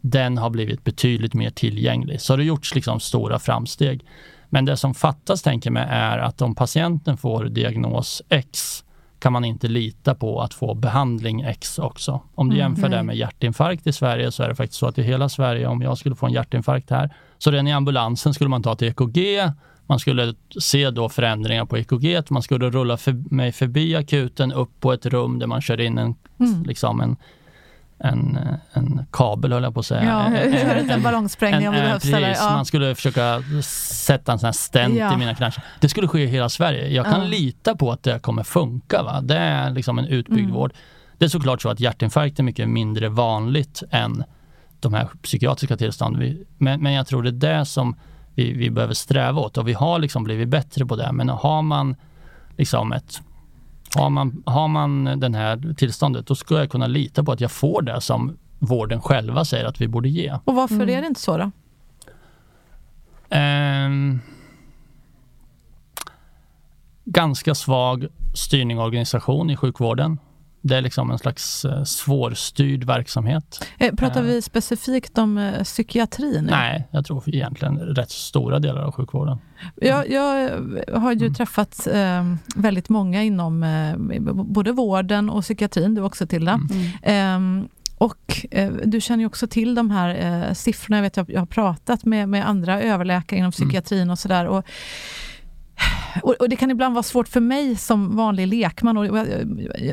Den har blivit betydligt mer tillgänglig. Så det har gjorts liksom stora framsteg. Men det som fattas, tänker mig, är att om patienten får diagnos X kan man inte lita på att få behandling X också. Om du jämför mm. det med hjärtinfarkt i Sverige så är det faktiskt så att i hela Sverige, om jag skulle få en hjärtinfarkt här, så redan i ambulansen skulle man ta till EKG, man skulle se då förändringar på EKG, man skulle rulla för, mig förbi akuten upp på ett rum där man kör in en, mm. liksom en en, en kabel höll jag på att säga. Ja, en, en, en ballongsprängning om det behövs. Precis, ja. Man skulle försöka sätta en sån här stent ja. i mina knackar. Det skulle ske i hela Sverige. Jag kan ja. lita på att det kommer funka. Va? Det är liksom en utbyggd mm. vård. Det är såklart så att hjärtinfarkt är mycket mindre vanligt än de här psykiatriska tillstånden. Men, men jag tror det är det som vi, vi behöver sträva åt och vi har liksom blivit bättre på det. Men har man liksom ett har man, har man den här tillståndet, då ska jag kunna lita på att jag får det som vården själva säger att vi borde ge. Och varför mm. är det inte så då? Um, ganska svag styrning och organisation i sjukvården. Det är liksom en slags eh, svårstyrd verksamhet. Eh, pratar vi specifikt om eh, psykiatrin? Nej, jag tror egentligen rätt stora delar av sjukvården. Jag, jag har ju mm. träffat väldigt många inom både vården och psykiatrin, du också Tilda. Mm. och eh, du känner ju också till de här eh, siffrorna. Jag vet jag, jag har pratat med, med andra överläkare inom mm. psykiatrin mm. och sådär. Och, och, det kan ibland vara svårt för mig som vanlig lekman. Och jag,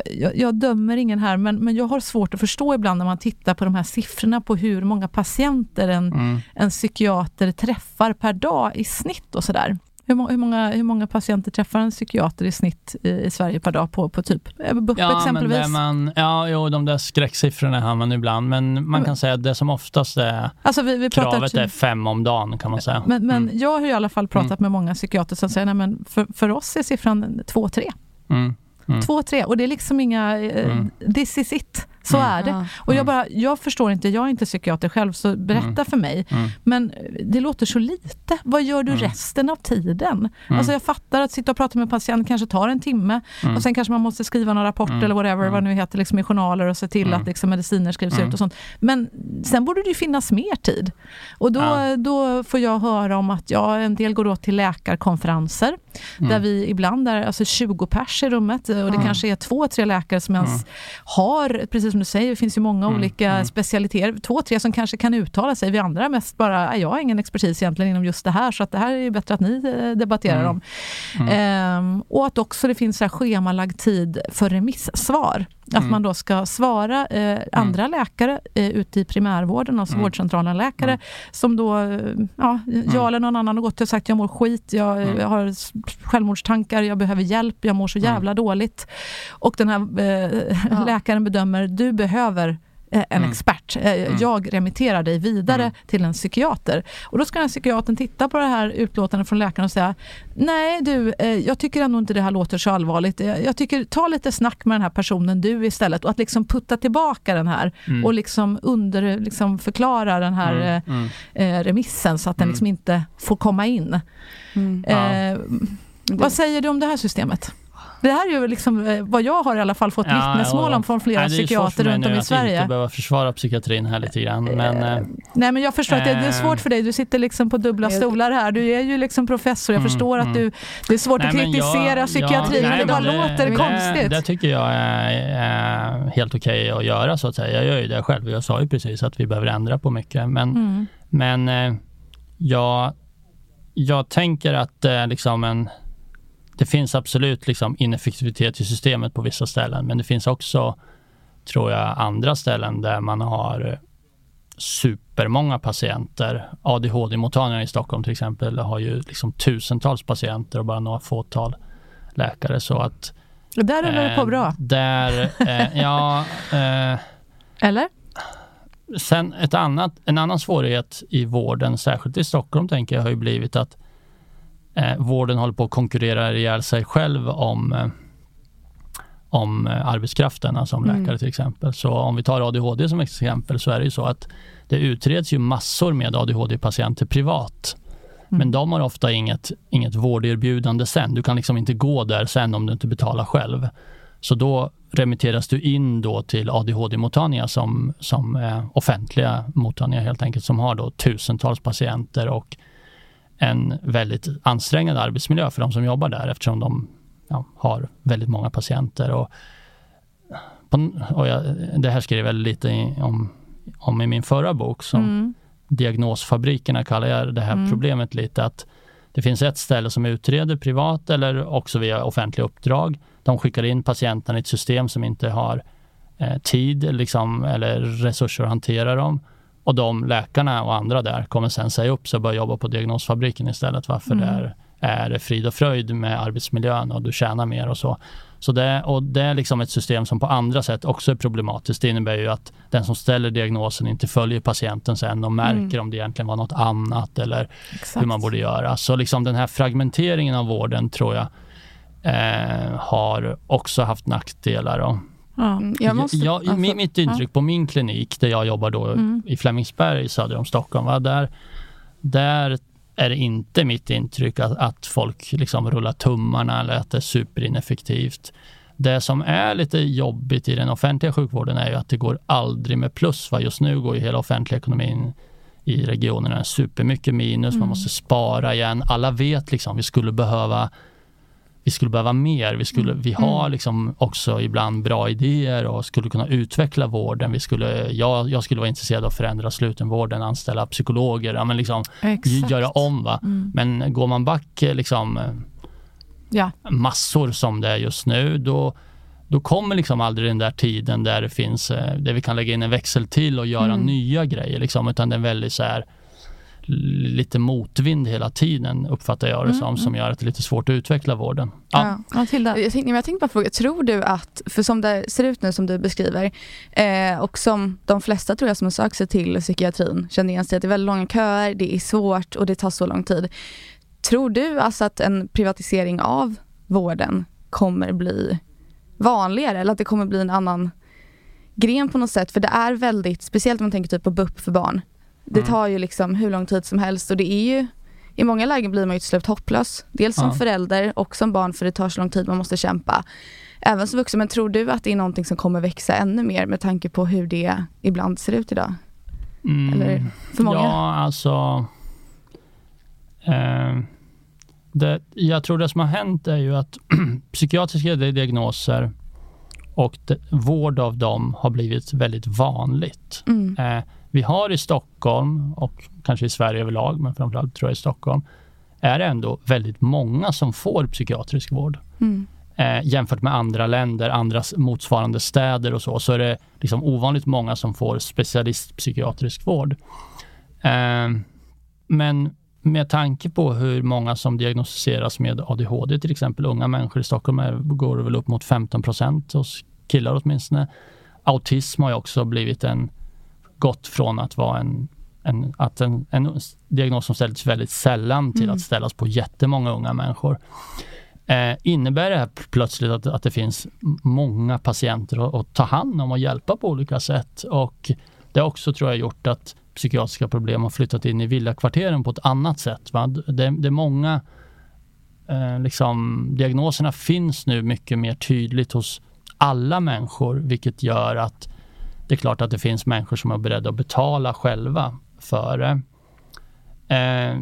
jag, jag, dömer ingen här, men, men jag har svårt att förstå ibland när man tittar på de här siffrorna på hur många patienter en, mm. en psykiater träffar per dag i snitt och sådär. Hur, hur, många, hur många patienter träffar en psykiater i snitt i, i Sverige per dag på, på typ BUP ja, exempelvis? Men man, ja, jo, de där skräcksiffrorna har man ibland, men man kan säga att det som oftast är alltså vi, vi kravet är fem om dagen kan man säga. Men, men mm. jag har i alla fall pratat mm. med många psykiater som säger att för, för oss är siffran två, tre. Mm. Mm. Två, tre. Och det är liksom inga... Eh, mm. This is it. Så mm. är det. Och jag, bara, jag förstår inte, jag är inte psykiater själv, så berätta mm. för mig. Mm. Men det låter så lite. Vad gör du mm. resten av tiden? Mm. Alltså jag fattar att sitta och prata med en patient kanske tar en timme och sen kanske man måste skriva någon rapport eller whatever, vad nu heter, liksom i journaler och se till att liksom mediciner skrivs ut och sånt. Men sen borde det ju finnas mer tid. Och då, ja. då får jag höra om att ja, en del går åt till läkarkonferenser, där vi ibland är alltså 20 pers i rummet och det kanske är två, tre läkare som ens har, precis som du säger, det finns ju många mm, olika mm. specialiteter. Två, tre som kanske kan uttala sig. Vi andra mest bara, jag har ingen expertis egentligen inom just det här, så att det här är bättre att ni eh, debatterar mm. om. Ehm, och att också det finns så här schemalagd tid för remissvar. Att mm. man då ska svara eh, andra mm. läkare eh, ute i primärvården, alltså mm. vårdcentralen läkare, mm. som då, eh, ja, jag mm. eller någon annan har gått och sagt jag mår skit, jag, jag mm. har självmordstankar, jag behöver hjälp, jag mår så jävla dåligt. Och den här eh, ja. *laughs* läkaren bedömer, du behöver Eh, en mm. expert. Eh, mm. Jag remitterar dig vidare mm. till en psykiater. Och då ska den psykiatern titta på det här utlåtandet från läkaren och säga Nej du, eh, jag tycker ändå inte det här låter så allvarligt. Jag tycker, ta lite snack med den här personen du istället och att liksom putta tillbaka den här mm. och liksom under, liksom förklara den här mm. Mm. remissen så att den liksom inte får komma in. Eh, vad säger du om det här systemet? Det här är ju liksom eh, vad jag har i alla fall fått ja, vittnesmål om från flera psykiater runt om i Sverige. Jag inte behöva försvara psykiatrin här lite grann. Men, eh, nej men jag förstår att det, det, är svårt för dig. Du sitter liksom på dubbla stolar här. Du är ju liksom professor. Jag mm, förstår att mm. du, det är svårt nej, att kritisera jag, psykiatrin, ja, men det bara det, låter det, konstigt. Det tycker jag är, är helt okej okay att göra så att säga. Jag gör ju det själv. Jag sa ju precis att vi behöver ändra på mycket. Men, mm. men eh, jag, jag tänker att det är liksom en det finns absolut liksom ineffektivitet i systemet på vissa ställen, men det finns också, tror jag, andra ställen där man har supermånga patienter. ADHD-mottagningar i Stockholm till exempel har ju liksom tusentals patienter och bara några fåtal läkare. Så att... Där rullar det på bra. Där, eh, ja... Eh, Eller? Sen ett annat, en annan svårighet i vården, särskilt i Stockholm, tänker jag, har ju blivit att eh, vården håller på att konkurrera ihjäl sig själv om, eh, om eh, arbetskraften, alltså om mm. läkare till exempel. Så om vi tar ADHD som exempel så är det ju så att det utreds ju massor med ADHD-patienter privat. Mm. Men de har ofta inget, inget vårderbjudande sen. Du kan liksom inte gå där sen om du inte betalar själv. Så då remitteras du in då till ADHD-mottagningar som, som är offentliga mottagningar helt enkelt, som har då tusentals patienter och en väldigt ansträngande arbetsmiljö för de som jobbar där eftersom de ja, har väldigt många patienter. Och, och jag, det här skrev jag lite om, om i min förra bok som mm. Diagnosfabrikerna kallar jag det här mm. problemet lite att det finns ett ställe som utreder privat eller också via offentliga uppdrag. De skickar in patienterna i ett system som inte har eh, tid liksom, eller resurser att hantera dem. Och de läkarna och andra där kommer sen säga upp sig och börja jobba på diagnosfabriken istället. Varför mm. det är, är frid och fröjd med arbetsmiljön och du tjänar mer och så. Så det, och det är liksom ett system som på andra sätt också är problematiskt. Det innebär ju att den som ställer diagnosen inte följer patienten sen och märker mm. om det egentligen var något annat eller Exakt. hur man borde göra. Så liksom den här fragmenteringen av vården tror jag eh, har också haft nackdelar. Och, Ja. Mm, jag måste, jag, jag, alltså, mitt intryck ja. på min klinik där jag jobbar då mm. i Flemingsberg söder om Stockholm, va, där, där är det inte mitt intryck att, att folk liksom rullar tummarna eller att det är superineffektivt. Det som är lite jobbigt i den offentliga sjukvården är ju att det går aldrig med plus. Va? Just nu går ju hela offentliga ekonomin i regionerna supermycket minus, mm. man måste spara igen. Alla vet liksom vi skulle behöva vi skulle behöva mer. Vi, skulle, mm. vi har mm. liksom också ibland bra idéer och skulle kunna utveckla vården. Vi skulle, jag, jag skulle vara intresserad av att förändra slutenvården, anställa psykologer, ja, men liksom göra om. Va? Mm. Men går man back liksom, ja. massor som det är just nu, då, då kommer liksom aldrig den där tiden där det finns, eh, där vi kan lägga in en växel till och göra mm. nya grejer. Liksom, utan det är väldigt så här, lite motvind hela tiden uppfattar jag det mm, som, som mm. gör att det är lite svårt att utveckla vården. Ja. Ja. Tilda. Jag tänkte, jag tänkte bara fråga, tror du att, för som det ser ut nu som du beskriver eh, och som de flesta tror jag som har sökt sig till psykiatrin känner igen sig att det är väldigt långa köer, det är svårt och det tar så lång tid. Tror du alltså att en privatisering av vården kommer bli vanligare eller att det kommer bli en annan gren på något sätt? För det är väldigt, speciellt om man tänker typ på BUP för barn. Det mm. tar ju liksom hur lång tid som helst och det är ju i många lägen blir man ju till slut hopplös. Dels som ja. förälder och som barn för det tar så lång tid, man måste kämpa. Även som vuxen, men tror du att det är någonting som kommer växa ännu mer med tanke på hur det ibland ser ut idag? Mm. Eller för många? Ja, alltså eh, det, Jag tror det som har hänt är ju att *clears throat* psykiatriska diagnoser och det, vård av dem har blivit väldigt vanligt. Mm. Eh, vi har i Stockholm och kanske i Sverige överlag, men framförallt tror jag i Stockholm, är det ändå väldigt många som får psykiatrisk vård. Mm. Eh, jämfört med andra länder, andra motsvarande städer och så, så är det liksom ovanligt många som får specialistpsykiatrisk vård. Eh, men med tanke på hur många som diagnostiseras med ADHD, till exempel unga människor i Stockholm, är, går det väl upp mot 15 procent hos killar åtminstone. Autism har ju också blivit en gått från att vara en, en, att en, en diagnos som ställts väldigt sällan till mm. att ställas på jättemånga unga människor. Eh, innebär det här plötsligt att, att det finns många patienter att, att, ta hand om och hjälpa på olika sätt? Och det har också tror jag gjort att psykiatriska problem har flyttat in i villakvarteren på ett annat sätt. Va? Det, det är många eh, liksom, diagnoserna finns nu mycket mer tydligt hos alla människor, vilket gör att det är klart att det finns människor som är beredda att betala själva för det. Eh,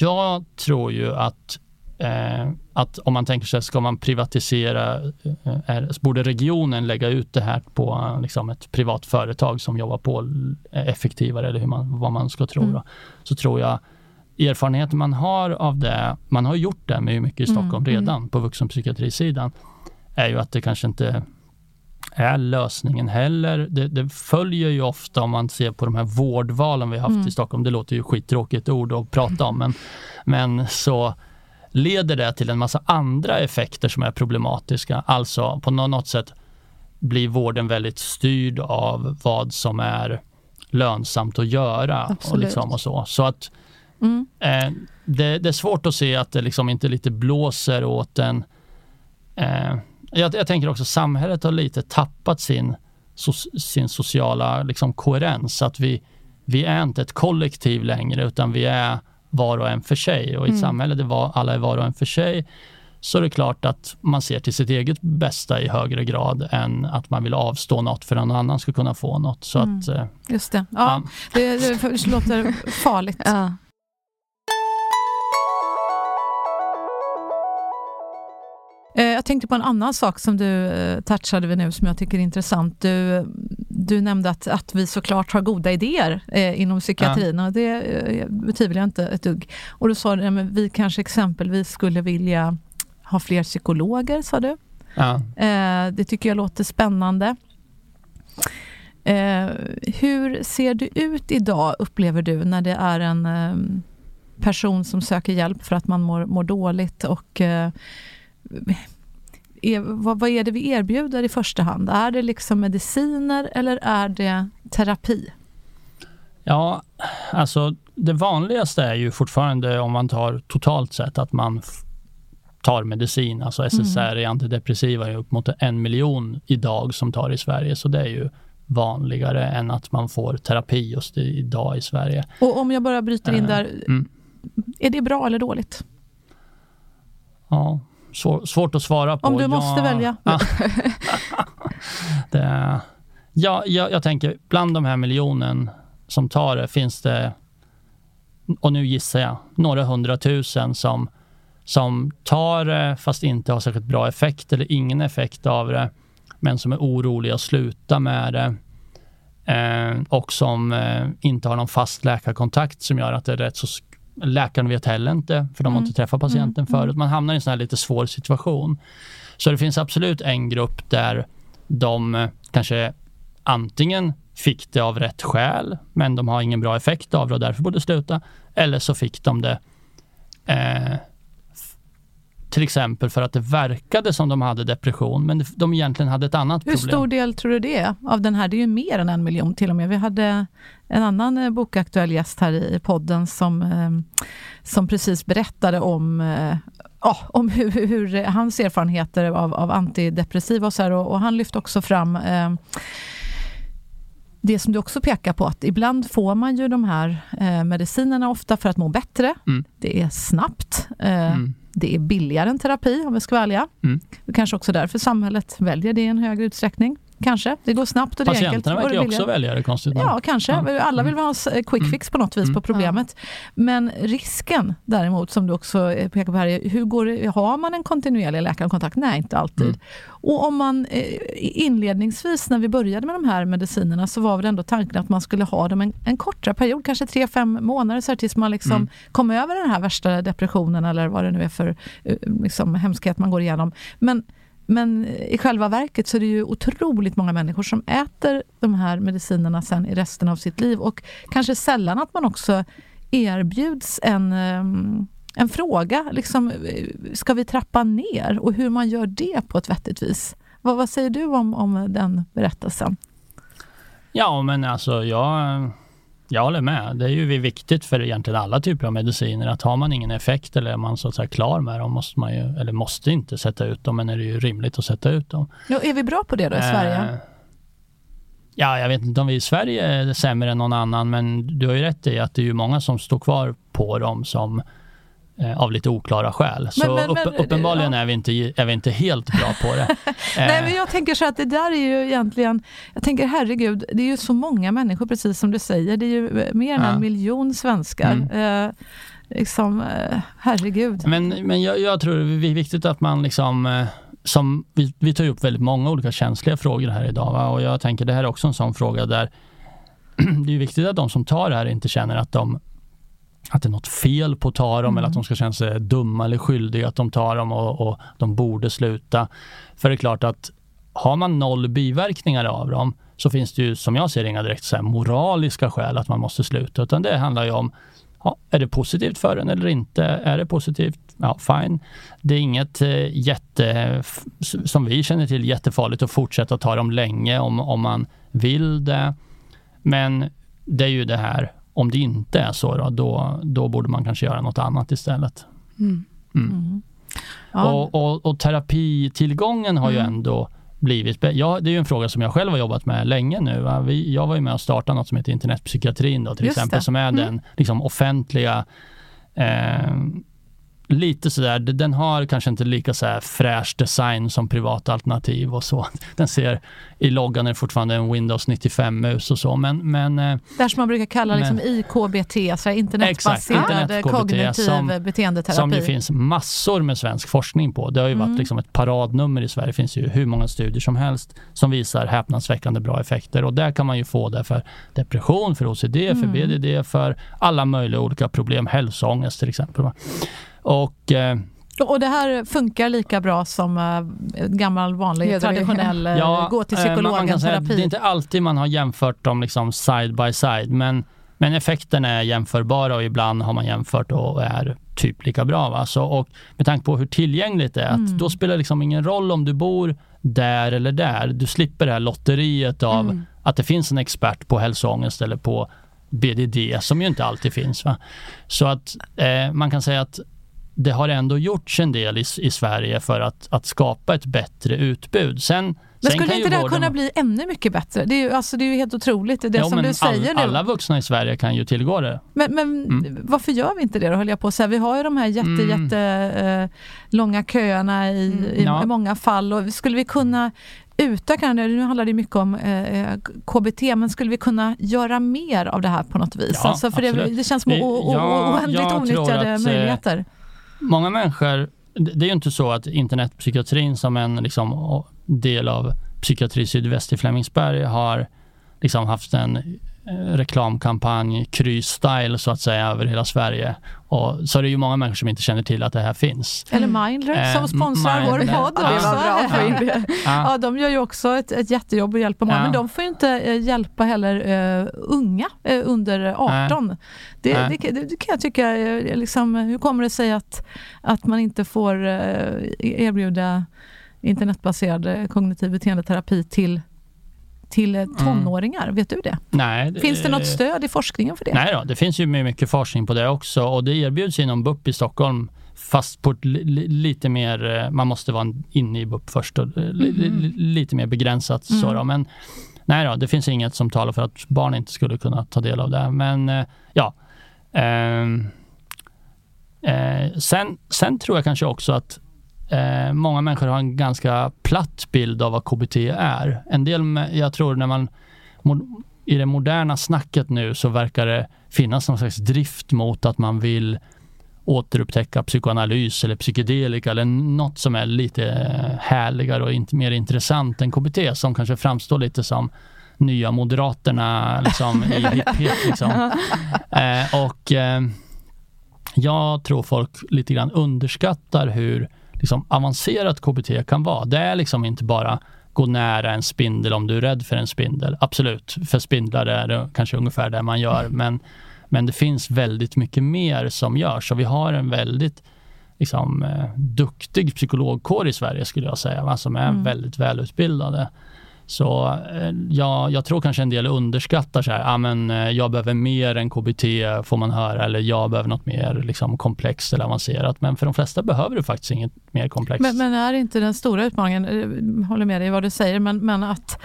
jag tror ju att, eh, att om man tänker sig, ska man privatisera, eh, är, borde regionen lägga ut det här på liksom ett privat företag som jobbar på effektivare, eller hur man, vad man ska tro. Mm. Så tror jag erfarenheten man har av det, man har gjort det med mycket i Stockholm mm. redan mm. på vuxenpsykiatrisidan, är ju att det kanske inte är lösningen heller. Det, det, följer ju ofta om man ser på de här vårdvalen vi haft mm. i Stockholm. Det låter ju skittråkigt ord att prata om, men, men så leder det till en massa andra effekter som är problematiska. Alltså på något sätt blir vården väldigt styrd av vad som är lönsamt att göra. Och, liksom och så. så att mm. eh, det, det, är svårt att se att det liksom inte lite blåser åt en eh, jag, jag tänker också samhället har lite tappat sin, so, sin sociala liksom, koherens. Att vi, vi är inte ett kollektiv längre utan vi är var och en för sig. Och i ett mm. samhälle där var, alla är var och en för sig så är det klart att man ser till sitt eget bästa i högre grad än att man vill avstå något för att någon annan ska kunna få något. Så mm. att, eh, Just det. Ja, ja. Det, det, låter farligt. Ja. Jag tänkte på en annan sak som du eh, touchade vid nu som jag tycker är intressant. Du, du nämnde att, att vi såklart har goda idéer eh, inom psykiatrin ja. och det eh, betvivlar jag inte ett dugg. Och du sa att vi kanske exempelvis skulle vilja ha fler psykologer, sa du. Ja. Eh, det tycker jag låter spännande. Eh, hur ser det ut idag, upplever du, när det är en eh, person som söker hjälp för att man mår, mår dåligt och är, vad, vad, är det vi erbjuder i första hand? Är det liksom mediciner eller är det terapi? Ja, alltså det vanligaste är ju fortfarande om man tar totalt sett att man tar medicin. Alltså SSRI, mm. antidepressiva, är upp mot en miljon idag som tar i Sverige. Så det är ju vanligare än att man får terapi just idag i Sverige. Och om jag bara bryter in eh, där, mm. är det bra eller dåligt? Ja, svår, svårt att svara på. Om du måste välja. *laughs* det, ja, jag, jag tänker, bland de här miljonen som tar det finns det, och nu gissar jag, några hundratusen som, som tar det fast inte har särskilt bra effekt eller ingen effekt av det, men som är oroliga att sluta med det eh, och som eh, inte har någon fast läkarkontakt som gör att det är rätt så Läkaren vet heller inte, för de har inte mm. träffat patienten mm. förut. Man hamnar i en sån här lite svår situation. Så det finns absolut en grupp där de eh, kanske antingen fick det av rätt skäl, men de har ingen bra effekt av det och därför borde sluta. Eller så fick de det eh, till exempel för att det verkade som de hade depression, men de egentligen hade ett annat problem. Hur stor del tror du det är av den här? Det är ju mer än en miljon till och med. Vi hade en annan eh, bokaktuell gäst här i podden som, eh, som precis berättade om ja, om hur, hur, hans erfarenheter av, av antidepressiva och så här, och, och, han lyfte också fram eh, det som du också pekar på, att ibland får man ju de här eh, medicinerna ofta för att må bättre. Mm. Det är snabbt. Eh, mm. Det är billigare än terapi om vi ska vara ärliga. Mm. Det kanske också därför samhället väljer det i en högre utsträckning. Kanske. Det går snabbt och det är enkelt. Patienterna verkar också välja det konstigt Ja, kanske. Ja. Alla vill mm. ha en quick mm. fix på något vis mm. på problemet. Men risken däremot, som du också eh, pekar på här, hur går det, har man en kontinuerlig läkarkontakt? Nej, inte alltid. Mm. Och om man eh, inledningsvis, när vi började med de här medicinerna, så var väl ändå tanken att man skulle ha dem en, en kortare period, kanske tre fem månader, så här, tills man liksom mm. kom över den här värsta depressionen eller vad det nu är för eh, liksom, hemskhet man går igenom. Men men i själva verket så är det ju otroligt många människor som äter de här medicinerna sen i resten av sitt liv och kanske sällan att man också erbjuds en, ehm, en fråga. Liksom, ska vi trappa ner? Och hur man gör det på ett vettigt vis. Vad, vad säger du om, om den berättelsen? Ja, men alltså jag jag håller med. Det är ju viktigt för egentligen alla typer av mediciner att har man ingen effekt eller är man så att säga klar med dem måste man ju, eller måste inte sätta ut dem, men är det ju rimligt att sätta ut dem. Ja, är vi bra på det då i eh, Sverige? Ja, jag vet inte om vi i Sverige är sämre än någon annan, men du har ju rätt i att det är ju många som står kvar på dem som av lite oklara skäl. Så men, men, upp, uppenbarligen ja. är, vi inte, är vi inte helt bra på det. *laughs* Nej, men jag tänker så att det där är ju egentligen, jag tänker herregud, det är ju så många människor precis som du säger, det är ju mer än ja. en miljon svenskar. Mm. Eh, liksom, eh, herregud. Men, men jag, jag, tror det är viktigt att man liksom eh, som, vi, vi tar upp väldigt många olika känsliga frågor här idag va? och jag tänker det här är också en sån fråga där *clears throat* det är viktigt att de som tar det här inte känner att de att det är något fel på att ta dem mm. eller att de ska känna sig dumma eller skyldiga att de tar dem och, och de borde sluta. För det är klart att har man noll biverkningar av dem så finns det ju som jag ser inga direkt så moraliska skäl att man måste sluta utan det handlar ju om ja, är det positivt för en eller inte? Är det positivt? Ja, fine. Det är inget eh, jätte, som vi känner till, jättefarligt att fortsätta ta dem länge om, om man vill det. Men det är ju det här om det inte är så, då, då, då borde man kanske göra något annat istället. Mm. Mm. mm. Ja. Och, och, och, terapitillgången har ju mm. ändå blivit ja, Det är ju en fråga som jag själv har jobbat med länge nu. Va? Vi, jag var ju med och startade något som heter internetpsykiatrin då, till Just exempel, det. som är mm. den liksom, offentliga eh, lite sådär, den har kanske inte lika så här fräsch design som privata alternativ och så. *laughs* Den ser, i loggan är fortfarande en Windows 95-mus och så, men... men eh, det som man brukar kalla men, liksom IKBT, så internetbaserad exakt, kognitiv som, beteendeterapi. Som det finns massor med svensk forskning på. Det har ju mm. varit liksom ett paradnummer i Sverige. Det finns ju hur många studier som helst som visar häpnadsväckande bra effekter och där kan man ju få det för depression, för OCD, mm. för BDD, för alla möjliga olika problem, hälsoångest till exempel. Och, eh, och det här funkar lika bra som äh, gammal vanlig traditionell eh, ja, gå till psykologen terapi? det är inte alltid man har jämfört dem liksom side by side men, men effekterna är jämförbara och ibland har man jämfört och är typ lika bra. Va? Så, och med tanke på hur tillgängligt det är, mm. att då spelar det liksom ingen roll om du bor där eller där. Du slipper det här lotteriet av mm. att det finns en expert på hälsoångest eller på BDD som ju inte alltid finns. Va? Så att eh, man kan säga att det har ändå gjorts en del i, i Sverige för att, att skapa ett bättre utbud. Sen, men skulle inte det här kunna bli ännu mycket bättre? Det är ju, alltså, det är ju helt otroligt, det jo, som du säger all, nu. Alla vuxna i Sverige kan ju tillgå det. Men, men mm. varför gör vi inte det då, höll jag på att säga. Vi har ju de här jätte, mm. jätte eh, långa köerna i, mm, i, ja. i, många fall och skulle vi kunna utöka nu handlar det mycket om eh, eh KBT, men skulle vi kunna göra mer av det här på något vis? Ja, alltså, för det, det, känns som o, o, oändligt onyttjade att, eh, möjligheter många människor, det är ju inte så att internetpsykiatrin som en liksom, del av psykiatri sydväst i Flemingsberg har liksom haft en reklamkampanj, Kry-style så att säga, över hela Sverige. Och, så det är ju många människor som inte känner till att det här finns. Eller Mindler som sponsrar vår podd. Ja, det var bra för det. Ja. ja, de gör ju också ett, ett jättejobb och hjälper många, ja. men de får ju inte uh, hjälpa heller uh, unga uh, under 18. Det, det, det, det, kan jag tycka, liksom, hur kommer det sig att, att man inte får erbjuda internetbaserad kognitiv beteendeterapi till till eh, mm. tonåringar? Mm. Vet du det? Nej. Finns det något stöd i forskningen för det? Nej då, det finns ju mycket forskning på det också och det erbjuds inom BUP i Stockholm fast på lite mer, eh, man måste vara inne i BUP först och mm. lite mer begränsat. Mm. Så då. Men nej då, det finns inget som talar för att barn inte skulle kunna ta del av det. Men eh, ja. Eh, eh, sen, sen tror jag kanske också att eh, många människor har en ganska platt bild av vad KBT är. En del, jag tror när man i det moderna snacket nu så verkar det finnas någon slags drift mot att man vill återupptäcka psykoanalys eller psykedelika eller något som är lite härligare och inte mer intressant än KBT som kanske framstår lite som nya moderaterna liksom, i *laughs* hipphet. Liksom. Eh, och eh, jag tror folk lite grann underskattar hur liksom avancerat KBT kan vara. Det är liksom inte bara gå nära en spindel om du är rädd för en spindel. Absolut, för spindlar är det kanske ungefär det man gör, men, men det finns väldigt mycket mer som görs och vi har en väldigt liksom, eh, duktig psykologkår i Sverige skulle jag säga, va? som är mm. väldigt välutbildade. Så eh, ja, jag tror kanske en del underskattar så här, ah, men, eh, jag behöver mer än KBT får man höra eller jag behöver något mer liksom, komplext eller avancerat. Men för de flesta behöver du faktiskt inget mer komplext. Men, men är inte den stora utmaningen, jag håller med dig i vad du säger, men, men att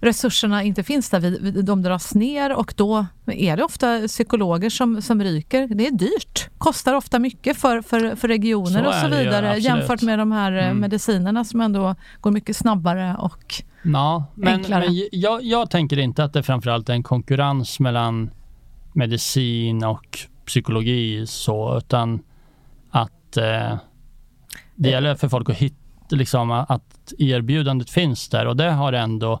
resurserna inte finns där, de dras ner och då är det ofta psykologer som, som ryker. Det är dyrt, kostar ofta mycket för, för, för regioner så och så vidare ju, jämfört med de här eh, mm. medicinerna som ändå går mycket snabbare och ja, men, enklare. Men jag, jag tänker inte att det framförallt är en konkurrens mellan medicin och psykologi så, utan att eh, det gäller för folk att hitta, liksom, att erbjudandet finns där och det har ändå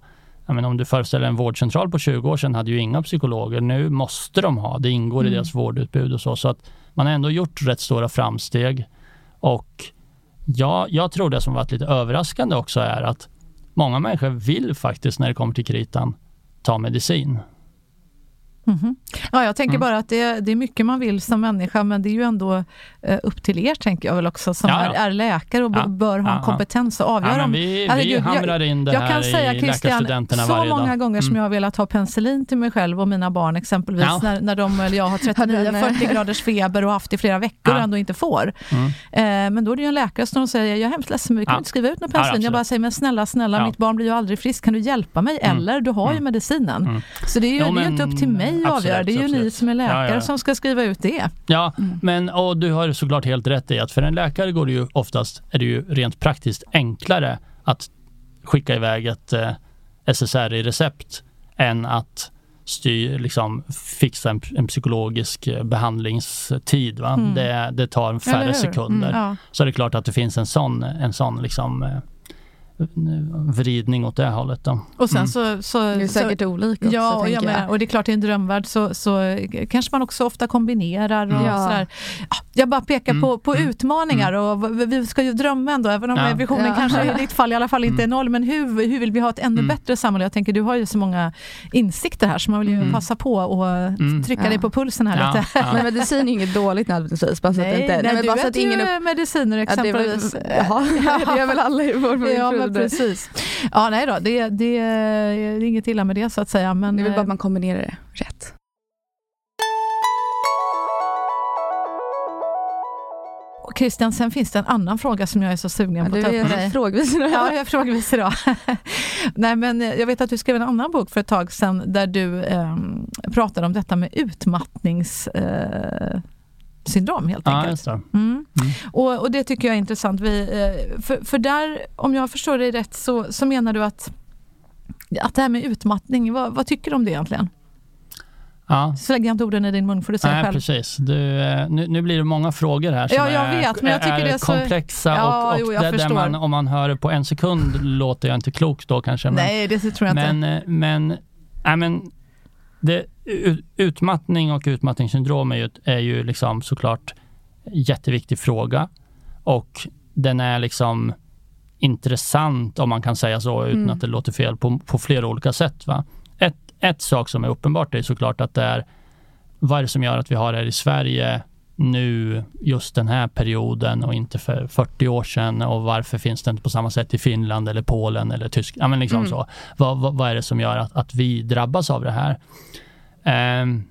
men om du föreställer en vårdcentral på 20 år sedan hade ju inga psykologer. Nu måste de ha, det ingår mm. i deras vårdutbud och så. Så att man har ändå gjort rätt stora framsteg. Och ja, jag tror det som varit lite överraskande också är att många människor vill faktiskt när det kommer till kritan ta medicin. Mm. Ja, jag tänker mm. bara att det, det, är mycket man vill som människa, men det är ju ändå eh, upp till er, tänker jag väl också, som ja, ja. Är, är, läkare och ja. bör ha en kompetens att avgöra. om, vi, vi hamrar in det jag, jag kan säga, i Christian, så många gånger mm. som jag har velat ha penicillin till mig själv och mina barn exempelvis, när, när de eller jag har *laughs* 39-40 graders feber och haft i flera veckor och ändå inte får. Mm. Eh, men då är det ju en läkare som säger, jag är hemskt ledsen, men vi kan inte skriva ut någon penicillin. jag bara säger, men snälla, snälla, mitt barn blir ju aldrig frisk, kan du hjälpa mig? Mm. Eller, du har ju mm. medicinen. Mm. Så det är ju, jo, det är inte upp till mig att avgöra, det är ju absolut. ni som är läkare ja, ja. som ska skriva ut det. Ja, mm. men och du har såklart helt rätt i att för en läkare går det ju oftast, är det ju rent praktiskt enklare att skicka iväg ett eh, SSRI-recept än att styr, liksom, fixa en, en psykologisk eh, behandlingstid. Va? Mm. Det, det tar färre sekunder. Mm, ja. Så det är klart att det finns en sån, en sån liksom, eh, vridning åt det hållet. Då. Och sen mm. så, så, det är säkert så, olika också, ja, och, jag med, och det är klart i en drömvärld så, så kanske man också ofta kombinerar och ja. sådär. Jag bara pekar mm. på, på mm. utmaningar och vi ska ju drömma ändå, även om ja. visionen ja. kanske i *laughs* ditt fall i alla fall inte är mm. noll, men hur, hur vill vi ha ett ännu mm. bättre samhälle? Jag tänker du har ju så många insikter här så man vill ju mm. passa på och trycka dig på pulsen här lite. Men medicin är inget dåligt nödvändigtvis. Bara så nej, att inte, nej, men du bara äter ingen ju mediciner exempelvis. Ja, det, är väl, *laughs* det gör väl alla i vår ja, precis. Ja, nej då, det, det, det är inget illa med det så att säga. Men, det är väl bara att man kombinerar det rätt. Christian, sen finns det en annan fråga som jag är så sugen ja, på att ta upp med dig. *laughs* Frågvis idag. Ja, jag är frågvis idag. *laughs* Nej, men jag vet att du skrev en annan bok för ett tag sedan där du eh, pratade om detta med utmattnings... Eh, syndrom helt enkelt. Ja, mm. Mm. Och, och, det tycker jag är intressant. Vi, eh, för, för där, om jag förstår dig rätt, så, så menar du att, att det här med utmattning, vad, vad tycker du om det egentligen? Ja. Jag inte orden i din mun, får du säga Nej, själv. precis. Du, eh, nu, nu, blir det många frågor här som ja, jag vet, är, men jag tycker är det är så... komplexa ja, och, och jo, där, där man, om man hör det på en sekund låter jag inte klok då kanske. Men, Nej, det tror jag men, inte. Men, äh, men det, utmattning och utmattningssyndrom är ju, är ju liksom såklart jätteviktig fråga och den är liksom intressant om man kan säga så utan mm. att det låter fel på, på flera olika sätt. Va? Ett, ett sak som är uppenbart är såklart att det är vad är det som gör att vi har det här i Sverige nu, just den här perioden och inte för 40 år sedan och varför finns det inte på samma sätt i Finland eller Polen eller Tyskland? Ja, men liksom mm. så. Vad, vad, vad, är det som gör att, att vi drabbas av det här? Um,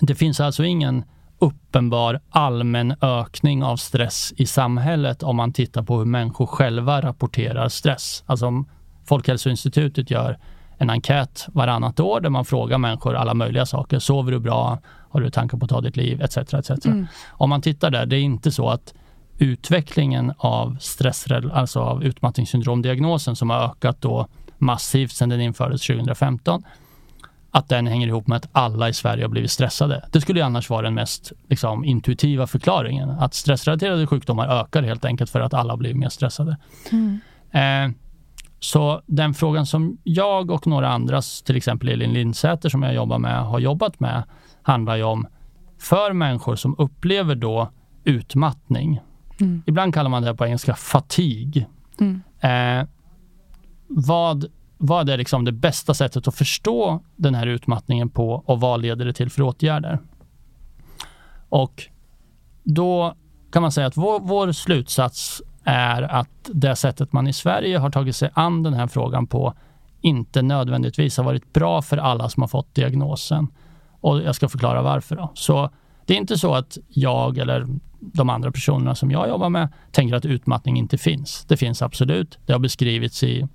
det finns alltså ingen uppenbar allmän ökning av stress i samhället om man tittar på hur människor själva rapporterar stress. Alltså om Folkhälsoinstitutet gör en enkät varannat år där man frågar människor alla möjliga saker. Sover du bra? Har du tankar på att ta ditt liv? Etc. etc. Mm. Om man tittar där, det är inte så att utvecklingen av stress, alltså av utmattningssyndromdiagnosen som har ökat då massivt sedan den infördes 2015 att den hänger ihop med att alla i Sverige har blivit stressade. Det skulle annars vara den mest liksom, intuitiva förklaringen. Att stressrelaterade sjukdomar ökar helt enkelt för att alla blir mer stressade. Mm. Eh, så den frågan som jag och några andra, till exempel Elin Lindsäter som jag jobbar med, har jobbat med handlar ju om för människor som upplever då utmattning. Mm. Ibland kallar man det på engelska fatig. Mm. Eh, vad vad är liksom det bästa sättet att förstå den här utmattningen på och vad leder det till för åtgärder? Och då kan man säga att vår, vår slutsats är att det sättet man i Sverige har tagit sig an den här frågan på inte nödvändigtvis har varit bra för alla som har fått diagnosen. Och jag ska förklara varför. Då. Så det är inte så att jag eller de andra personerna som jag jobbar med tänker att utmattning inte finns. Det finns absolut. Det har beskrivits i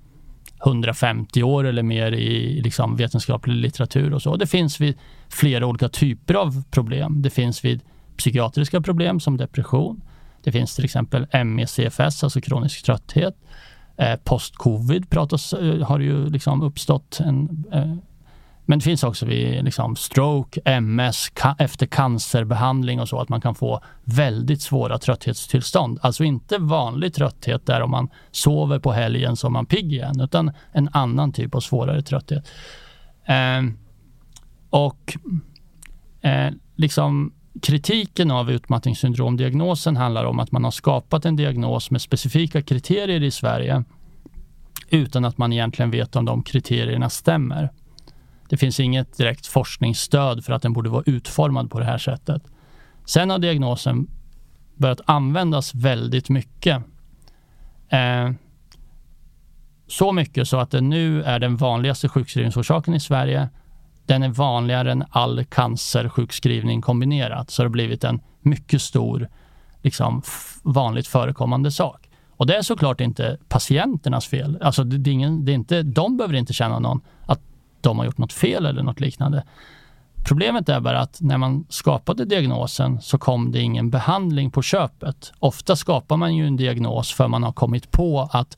150 år eller mer i liksom vetenskaplig litteratur och så. Det finns vid flera olika typer av problem. Det finns vid psykiatriska problem som depression. Det finns till exempel ME-CFS, alltså kronisk trötthet. Eh, Post-covid pratas, eh, har ju liksom uppstått en eh, men det finns också vid liksom stroke, MS, ka efter cancerbehandling och så att man kan få väldigt svåra trötthetstillstånd. Alltså inte vanlig trötthet där om man sover på helgen så är man pigg igen, utan en annan typ av svårare trötthet. Eh, och eh, liksom kritiken av utmattningssyndromdiagnosen handlar om att man har skapat en diagnos med specifika kriterier i Sverige utan att man egentligen vet om de kriterierna stämmer. Det finns inget direkt forskningsstöd för att den borde vara utformad på det här sättet. Sen har diagnosen börjat användas väldigt mycket. Eh, så mycket så att den nu är den vanligaste sjukskrivningsorsaken i Sverige. Den är vanligare än all cancersjukskrivning kombinerat. Så det har blivit en mycket stor, liksom, vanligt förekommande sak. Och det är såklart inte patienternas fel. Alltså det, det är ingen, det är inte, de behöver inte känna någon att de har gjort något fel eller något liknande. Problemet är bara att när man skapade diagnosen så kom det ingen behandling på köpet. Ofta skapar man ju en diagnos för man har kommit på att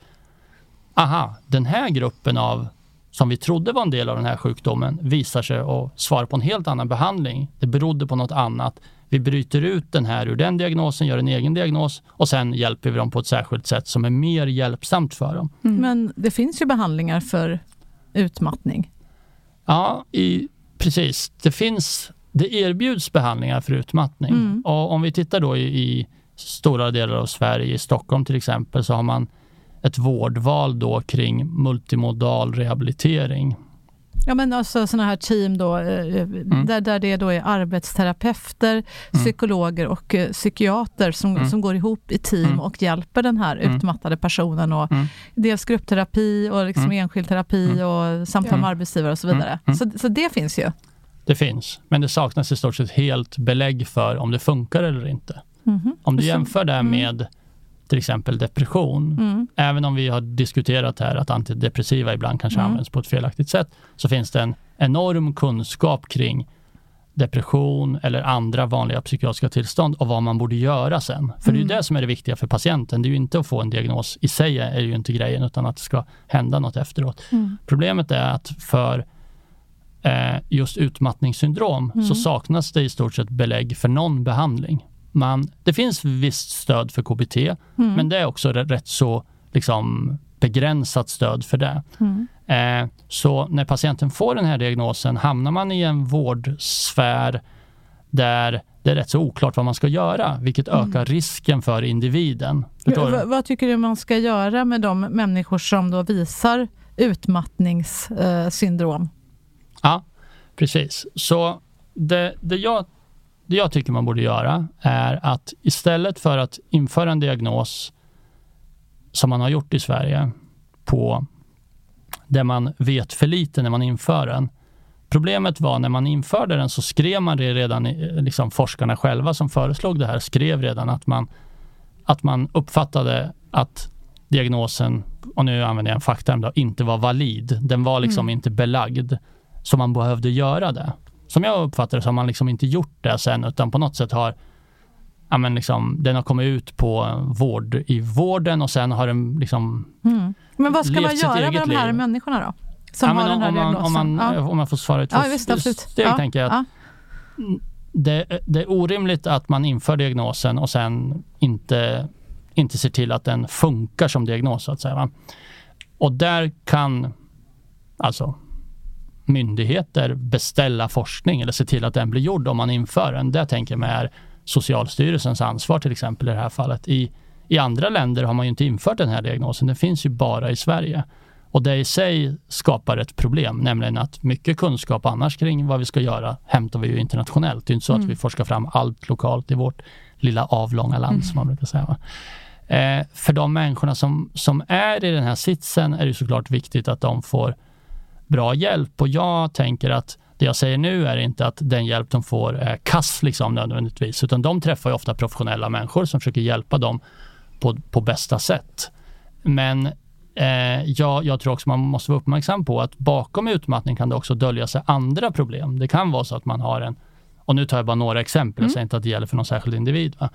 aha, den här gruppen av som vi trodde var en del av den här sjukdomen visar sig att svara på en helt annan behandling. Det berodde på något annat. Vi bryter ut den här ur den diagnosen, gör en egen diagnos och sen hjälper vi dem på ett särskilt sätt som är mer hjälpsamt för dem. Mm. Men det finns ju behandlingar för utmattning. Ja, i, precis. Det finns, det erbjuds behandlingar för utmattning. Mm. Och om vi tittar då i, i, stora delar av Sverige, i Stockholm till exempel, så har man ett vårdval då kring multimodal rehabilitering. Ja men alltså sådana här team då, eh, eh, mm. där, där det då är arbetsterapeuter, mm. psykologer och uh, psykiater som, mm. som går ihop i team mm. och hjälper den här mm. utmattade personen. Och mm. Dels gruppterapi och liksom enskild terapi och samtal med arbetsgivare och så vidare. Så, så det finns ju. Det finns, men det saknas i stort sett helt belägg för om det funkar eller inte. Mm-hmm. Om du jämför det med till exempel depression. Mm. Även om vi har diskuterat här att antidepressiva ibland kanske mm. används på ett felaktigt sätt, så finns det en enorm kunskap kring depression eller andra vanliga psykiatriska tillstånd och vad man borde göra sen. För mm. det är mm. det som är det viktiga för patienten. Det är ju inte att få en diagnos i sig, är ju inte grejen, utan att det ska hända något efteråt. Mm. Problemet är att för eh, just utmattningssyndrom mm. så saknas det i stort sett belägg för någon behandling. Man, det finns visst stöd för KBT, mm. men det är också rätt så liksom, begränsat stöd för det. Mm. Eh, så när patienten får den här diagnosen hamnar man i en vårdsfär där det är rätt så oklart vad man ska göra, vilket mm. ökar risken för individen. Vad tycker du man ska göra med de människor som då visar utmattningssyndrom? Ja, precis. Så det, det, jag, det jag tycker man borde göra är att istället för att införa en diagnos som man har gjort i Sverige på där man vet för lite när man inför den. Problemet var när man införde den så skrev man det redan, liksom forskarna själva som föreslog det här skrev redan att man, att man uppfattade att diagnosen, och nu använder jag en fackterm då, inte var valid. Den var liksom mm. inte belagd. Så man behövde göra det. Som jag uppfattar det så har man liksom inte gjort det sen utan på något sätt har ja, men liksom, den har kommit ut på vård i vården och sen har den liksom mm. Men vad ska man göra med de här liv. människorna då? Som ja, har den här om man? Om, man, ja. om man får svara ut ja, visst, absolut. Det ja. tänker jag att det, det, är orimligt att man inför diagnosen och sen inte, inte ser till att den funkar som diagnos så att säga. Va? Och där kan alltså myndigheter beställa forskning eller se till att den blir gjord om man inför den. Det tänker jag mig är Socialstyrelsens ansvar till exempel i det här fallet. I, I andra länder har man ju inte infört den här diagnosen. Den finns ju bara i Sverige. Och det i sig skapar ett problem, nämligen att mycket kunskap annars kring vad vi ska göra hämtar vi ju internationellt. Det är inte så mm. att vi forskar fram allt lokalt i vårt lilla avlånga land mm. som man brukar säga. Eh, för de människorna som, som är i den här sitsen är det såklart viktigt att de får bra hjälp och jag tänker att det jag säger nu är inte att den hjälp de får är kass liksom nödvändigtvis, utan de träffar ju ofta professionella människor som försöker hjälpa dem på, på bästa sätt. Men eh, jag, jag tror också man måste vara uppmärksam på att bakom utmattning kan det också dölja sig andra problem. Det kan vara så att man har en, och nu tar jag bara några exempel, jag mm. säger inte att det gäller för någon särskild individ. Va?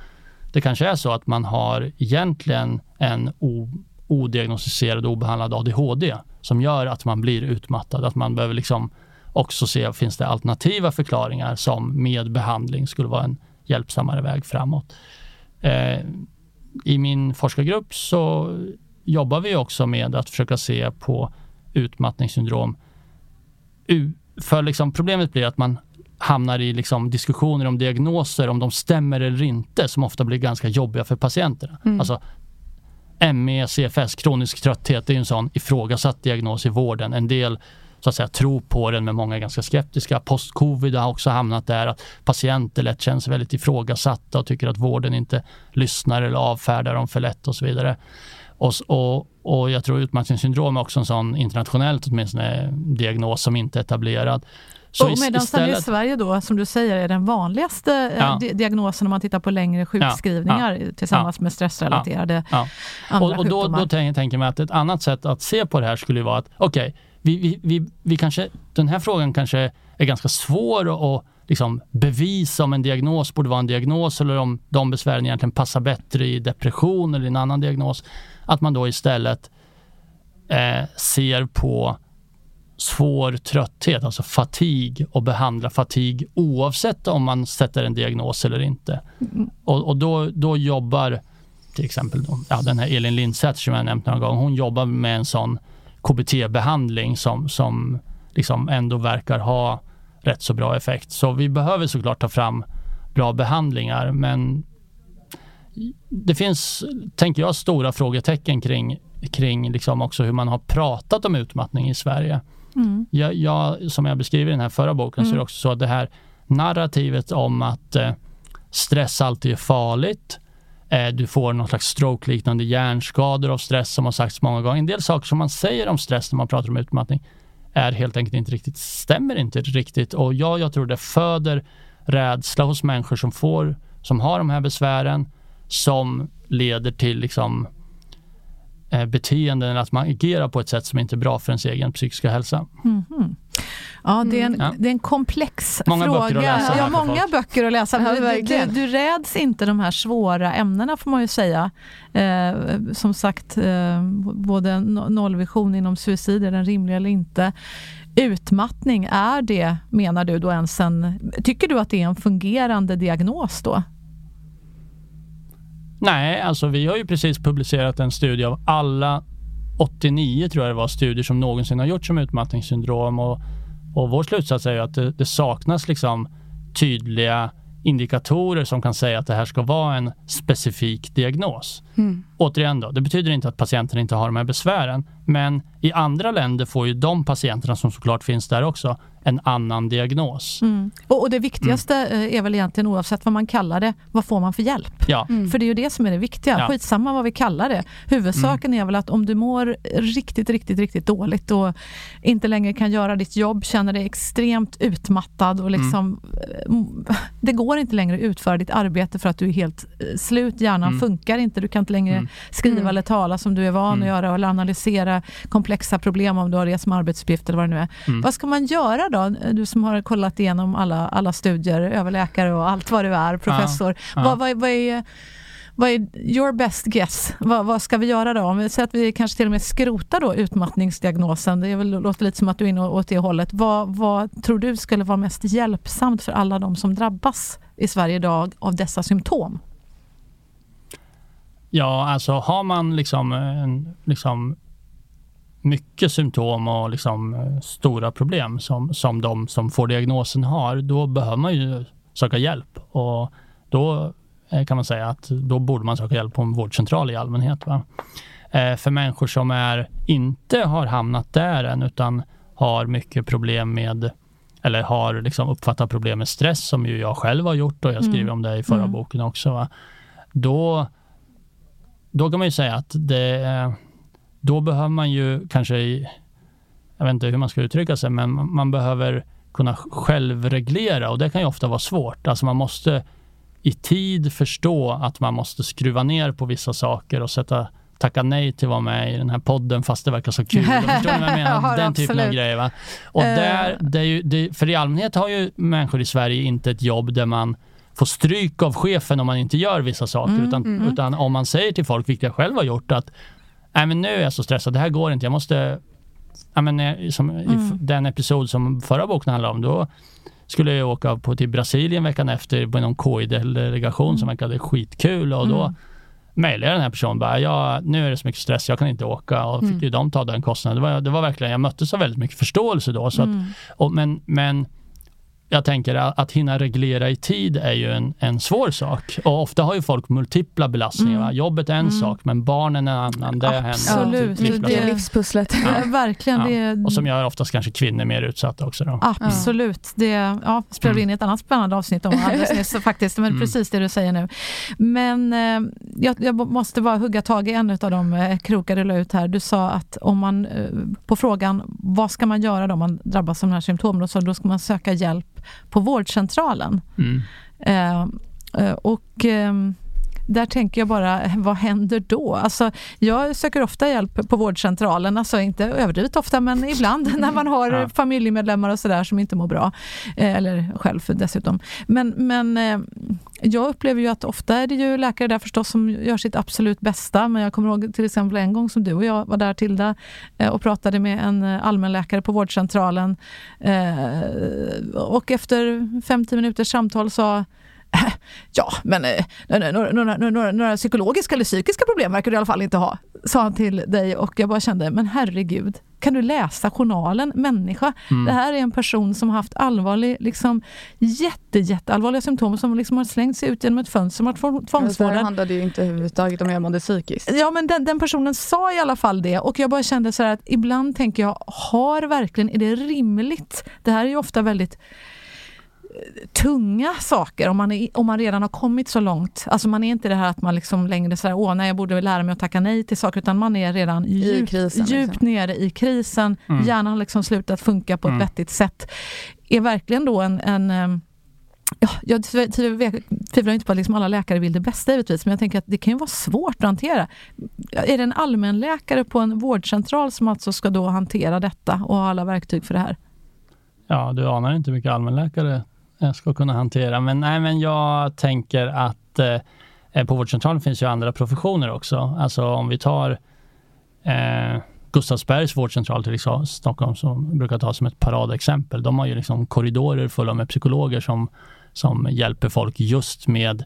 Det kanske är så att man har egentligen en o, odiagnostiserad obehandlad ADHD som gör att man blir utmattad, att man behöver liksom också se, finns det alternativa förklaringar som med behandling skulle vara en hjälpsammare väg framåt. Eh, I min forskargrupp så jobbar vi också med att försöka se på utmattningssyndrom. För liksom problemet blir att man hamnar i liksom diskussioner om diagnoser, om de stämmer eller inte, som ofta blir ganska jobbiga för patienterna. Mm. Alltså, ME, CFS, kronisk trötthet, det är en sån ifrågasatt diagnos i vården. En del så att säga tro på den, men många är ganska skeptiska. Post-covid har också hamnat där att patienter lätt känns väldigt ifrågasatta och tycker att vården inte lyssnar eller avfärdar dem för lätt och så vidare. Och, och, och jag tror utmattningssyndrom är också en sån internationellt åtminstone diagnos som inte är etablerad. Så och medan istället... i Sverige då, som du säger, är den vanligaste eh, ja. diagnosen om man tittar på längre sjukskrivningar ja. Ja. tillsammans med stressrelaterade andra och, och då, sjukdomar. Då tänker jag mig att ett annat sätt att se på det här skulle vara att okej, okay, vi, vi, vi, vi kanske, den här frågan kanske är ganska svår att liksom bevisa om en diagnos borde vara en diagnos eller om de besvären egentligen passar bättre i depression eller en annan diagnos. Att man då istället eh, ser på svår trötthet, alltså fatig och behandla fatig oavsett om man sätter en diagnos eller inte. Mm. Och, och, då, då jobbar till exempel ja, den här Elin Lindsäter som jag nämnt några gånger, hon jobbar med en sån KBT-behandling som, som liksom ändå verkar ha rätt så bra effekt. Så vi behöver såklart ta fram bra behandlingar men det finns, tänker jag, stora frågetecken kring, kring liksom också hur man har pratat om utmattning i Sverige. Mm. Jag, jag, som jag beskriver i den här förra boken mm. så är det mm. också så att det här narrativet om att eh, stress alltid är farligt, Eh, du får någon slags stroke-liknande hjärnskador av stress som har sagts många gånger. En del saker som man säger om stress när man pratar om utmattning är helt enkelt inte riktigt, stämmer inte riktigt. Och ja, jag tror det föder rädsla hos människor som får, som har de här besvären, som leder till liksom beteenden eller att man agerar på ett sätt som inte är bra för ens egen psykiska hälsa. Mm -hmm. Ja, det är en, mm. det är en komplex många fråga. Böcker att läsa ja, många böcker att läsa. Du, du, du, räds inte de här svåra ämnena får man ju säga. Eh, som sagt, eh, både nollvision inom suicid, är den rimlig eller inte? utmattning, är det, menar du då ens en... Tycker du att det är en fungerande diagnos då? Nej, alltså vi har ju precis publicerat en studie av alla 89 tror jag det var studier som någonsin har gjorts om utmattningssyndrom och, och vår slutsats är ju att det, det saknas liksom tydliga indikatorer som kan säga att det här ska vara en specifik diagnos. Mm. Återigen då, det betyder inte att patienten inte har de här besvären, men i andra länder får ju de patienterna som såklart finns där också en annan diagnos. Mm. Och, och, det viktigaste mm. är väl egentligen oavsett vad man kallar det, vad får man för hjälp? Ja. Mm. För det är ju det som är det viktiga. Ja. Skitsamma vad vi kallar det. Huvudsaken mm. är väl att om du mår riktigt, riktigt, riktigt dåligt och inte längre kan göra ditt jobb, känner dig extremt utmattad och liksom mm. det går inte längre att utföra ditt arbete för att du är helt eh, slut. Hjärnan mm. funkar inte. Du kan inte längre skriva eller tala som du är van att göra eller analysera komplexa problem om du har det som arbetsuppgift eller vad det nu är. Vad ska man göra då? Du som har kollat igenom alla, alla studier, överläkare och allt vad du är, professor. Ja. Vad, vad, vad, är, vad är your best guess? Vad, vad, ska vi göra då? Om vi säger att vi kanske till och med skrotar då utmattningsdiagnosen. Det är väl, låter lite som att du är inne åt det hållet. Vad, vad tror du skulle vara mest hjälpsamt för alla de som drabbas i Sverige idag av dessa symptom? Ja, alltså har man liksom, liksom mycket symptom och liksom eh, stora problem som, som de som får diagnosen har, då behöver man ju söka hjälp. Och då eh, kan man säga att då borde man söka hjälp på en vårdcentral i allmänhet. Va? Eh, för människor som är, inte har hamnat där än utan har mycket problem med eller har liksom uppfattat problem med stress som ju jag själv har gjort och jag skriver mm. om det i förra mm. boken också. Va? Då, då kan man ju säga att det då behöver man ju kanske, jag vet inte hur man ska uttrycka sig, men man behöver kunna självreglera och det kan ju ofta vara svårt. Alltså man måste i tid förstå att man måste skruva ner på vissa saker och sätta tacka nej till att vara med i den här podden fast det verkar så kul. *laughs* Förstår ni vad jag menar? den typen av grejer. Va? Och uh. där, det är ju, det, för i allmänhet har ju människor i Sverige inte ett jobb där man får stryk av chefen om man inte gör vissa saker. Mm, utan, mm. utan om man säger till folk, vilket jag själv har gjort, att nej men nu är jag så stressad, det här går inte, jag måste, ja men eh, som mm. den episod som förra boken handlade om, då skulle jag åka på till Brasilien veckan efter på någon KI-delegation mm. som verkade skitkul och då mm. mejlade jag den här personen bara, ja, nu är det så mycket stress, jag kan inte åka och fick mm. ju de ta den kostnaden. Det var, det var verkligen, jag möttes av väldigt mycket förståelse då. Så att, mm. och, men, men jag tänker att, att hinna reglera i tid är ju en, en svår sak. Och ofta har ju folk multipla belastningar. Mm. Jobbet är en mm. sak, men barnen är en annan. Det Absolut, händer. det är livspusslet. Ja. *laughs* Verkligen. Ja. Det... Och som gör oftast kanske kvinnor mer utsatta också. Då. Absolut. Det ja, spelade mm. in ett annat spännande avsnitt om alldeles *laughs* nyss faktiskt. Men mm. precis det du säger nu. Men eh, jag, jag, måste bara hugga tag i en av de eh, krokar du la ut här. Du sa att om man eh, på frågan vad ska man göra då om man drabbas av de här symptomen? Så då ska man söka hjälp på vårdcentralen. Mm. Eh, eh, och eh, där tänker jag bara, vad händer då? Alltså, jag söker ofta hjälp på vårdcentralen, alltså inte överdrivet ofta, men ibland *laughs* när man har ja. familjemedlemmar och sådär som inte mår bra. Eh, eller själv dessutom. Men, men eh, jag upplever ju att ofta är det ju läkare där förstås som gör sitt absolut bästa. Men jag kommer ihåg till exempel en gång som du och jag var där Tilda eh, och pratade med en allmänläkare på vårdcentralen. Och efter 50 minuters samtal sa *laughs* Ja, men eh, några, några, några, några, psykologiska eller psykiska problem verkar du i alla fall inte ha, sa han till dig och jag bara kände, men herregud, kan du läsa journalen, människa? Mm. Det här är en person som har haft allvarlig, liksom jätte, jätteallvarliga symptom som liksom har slängt sig ut genom ett fönster, som har tvångsvårdad. Det handlade ju inte överhuvudtaget om hur jag mådde psykiskt. Ja, men den, den, personen sa i alla fall det och jag bara kände så här att ibland tänker jag, har verkligen, är det rimligt? Det här är ju ofta väldigt tunga saker om man, är, om man redan har kommit så långt. Alltså man är inte det här att man liksom längre säger åh nej jag borde lära mig att tacka nej till saker utan man är redan djupt, krisen, djupt liksom. nere i krisen. Mm. Hjärnan har liksom slutat funka på ett mm. vettigt sätt. Är verkligen då en, en Ja, jag tvivlar inte på att liksom alla läkare vill det bästa givetvis, men jag tänker att det kan ju vara svårt att hantera. Är det en allmänläkare på en vårdcentral som alltså ska då hantera detta och ha alla verktyg för det här? Ja, du anar inte hur mycket allmänläkare Eh, ska kunna hantera. Men, nej, men jag tänker att eh, eh, på vårdcentralen finns ju andra professioner också. Alltså om vi tar eh, Gustavsbergs vårdcentral till liksom, Stockholm som brukar ta som ett paradexempel. De har ju liksom korridorer fulla med psykologer som, som hjälper folk just med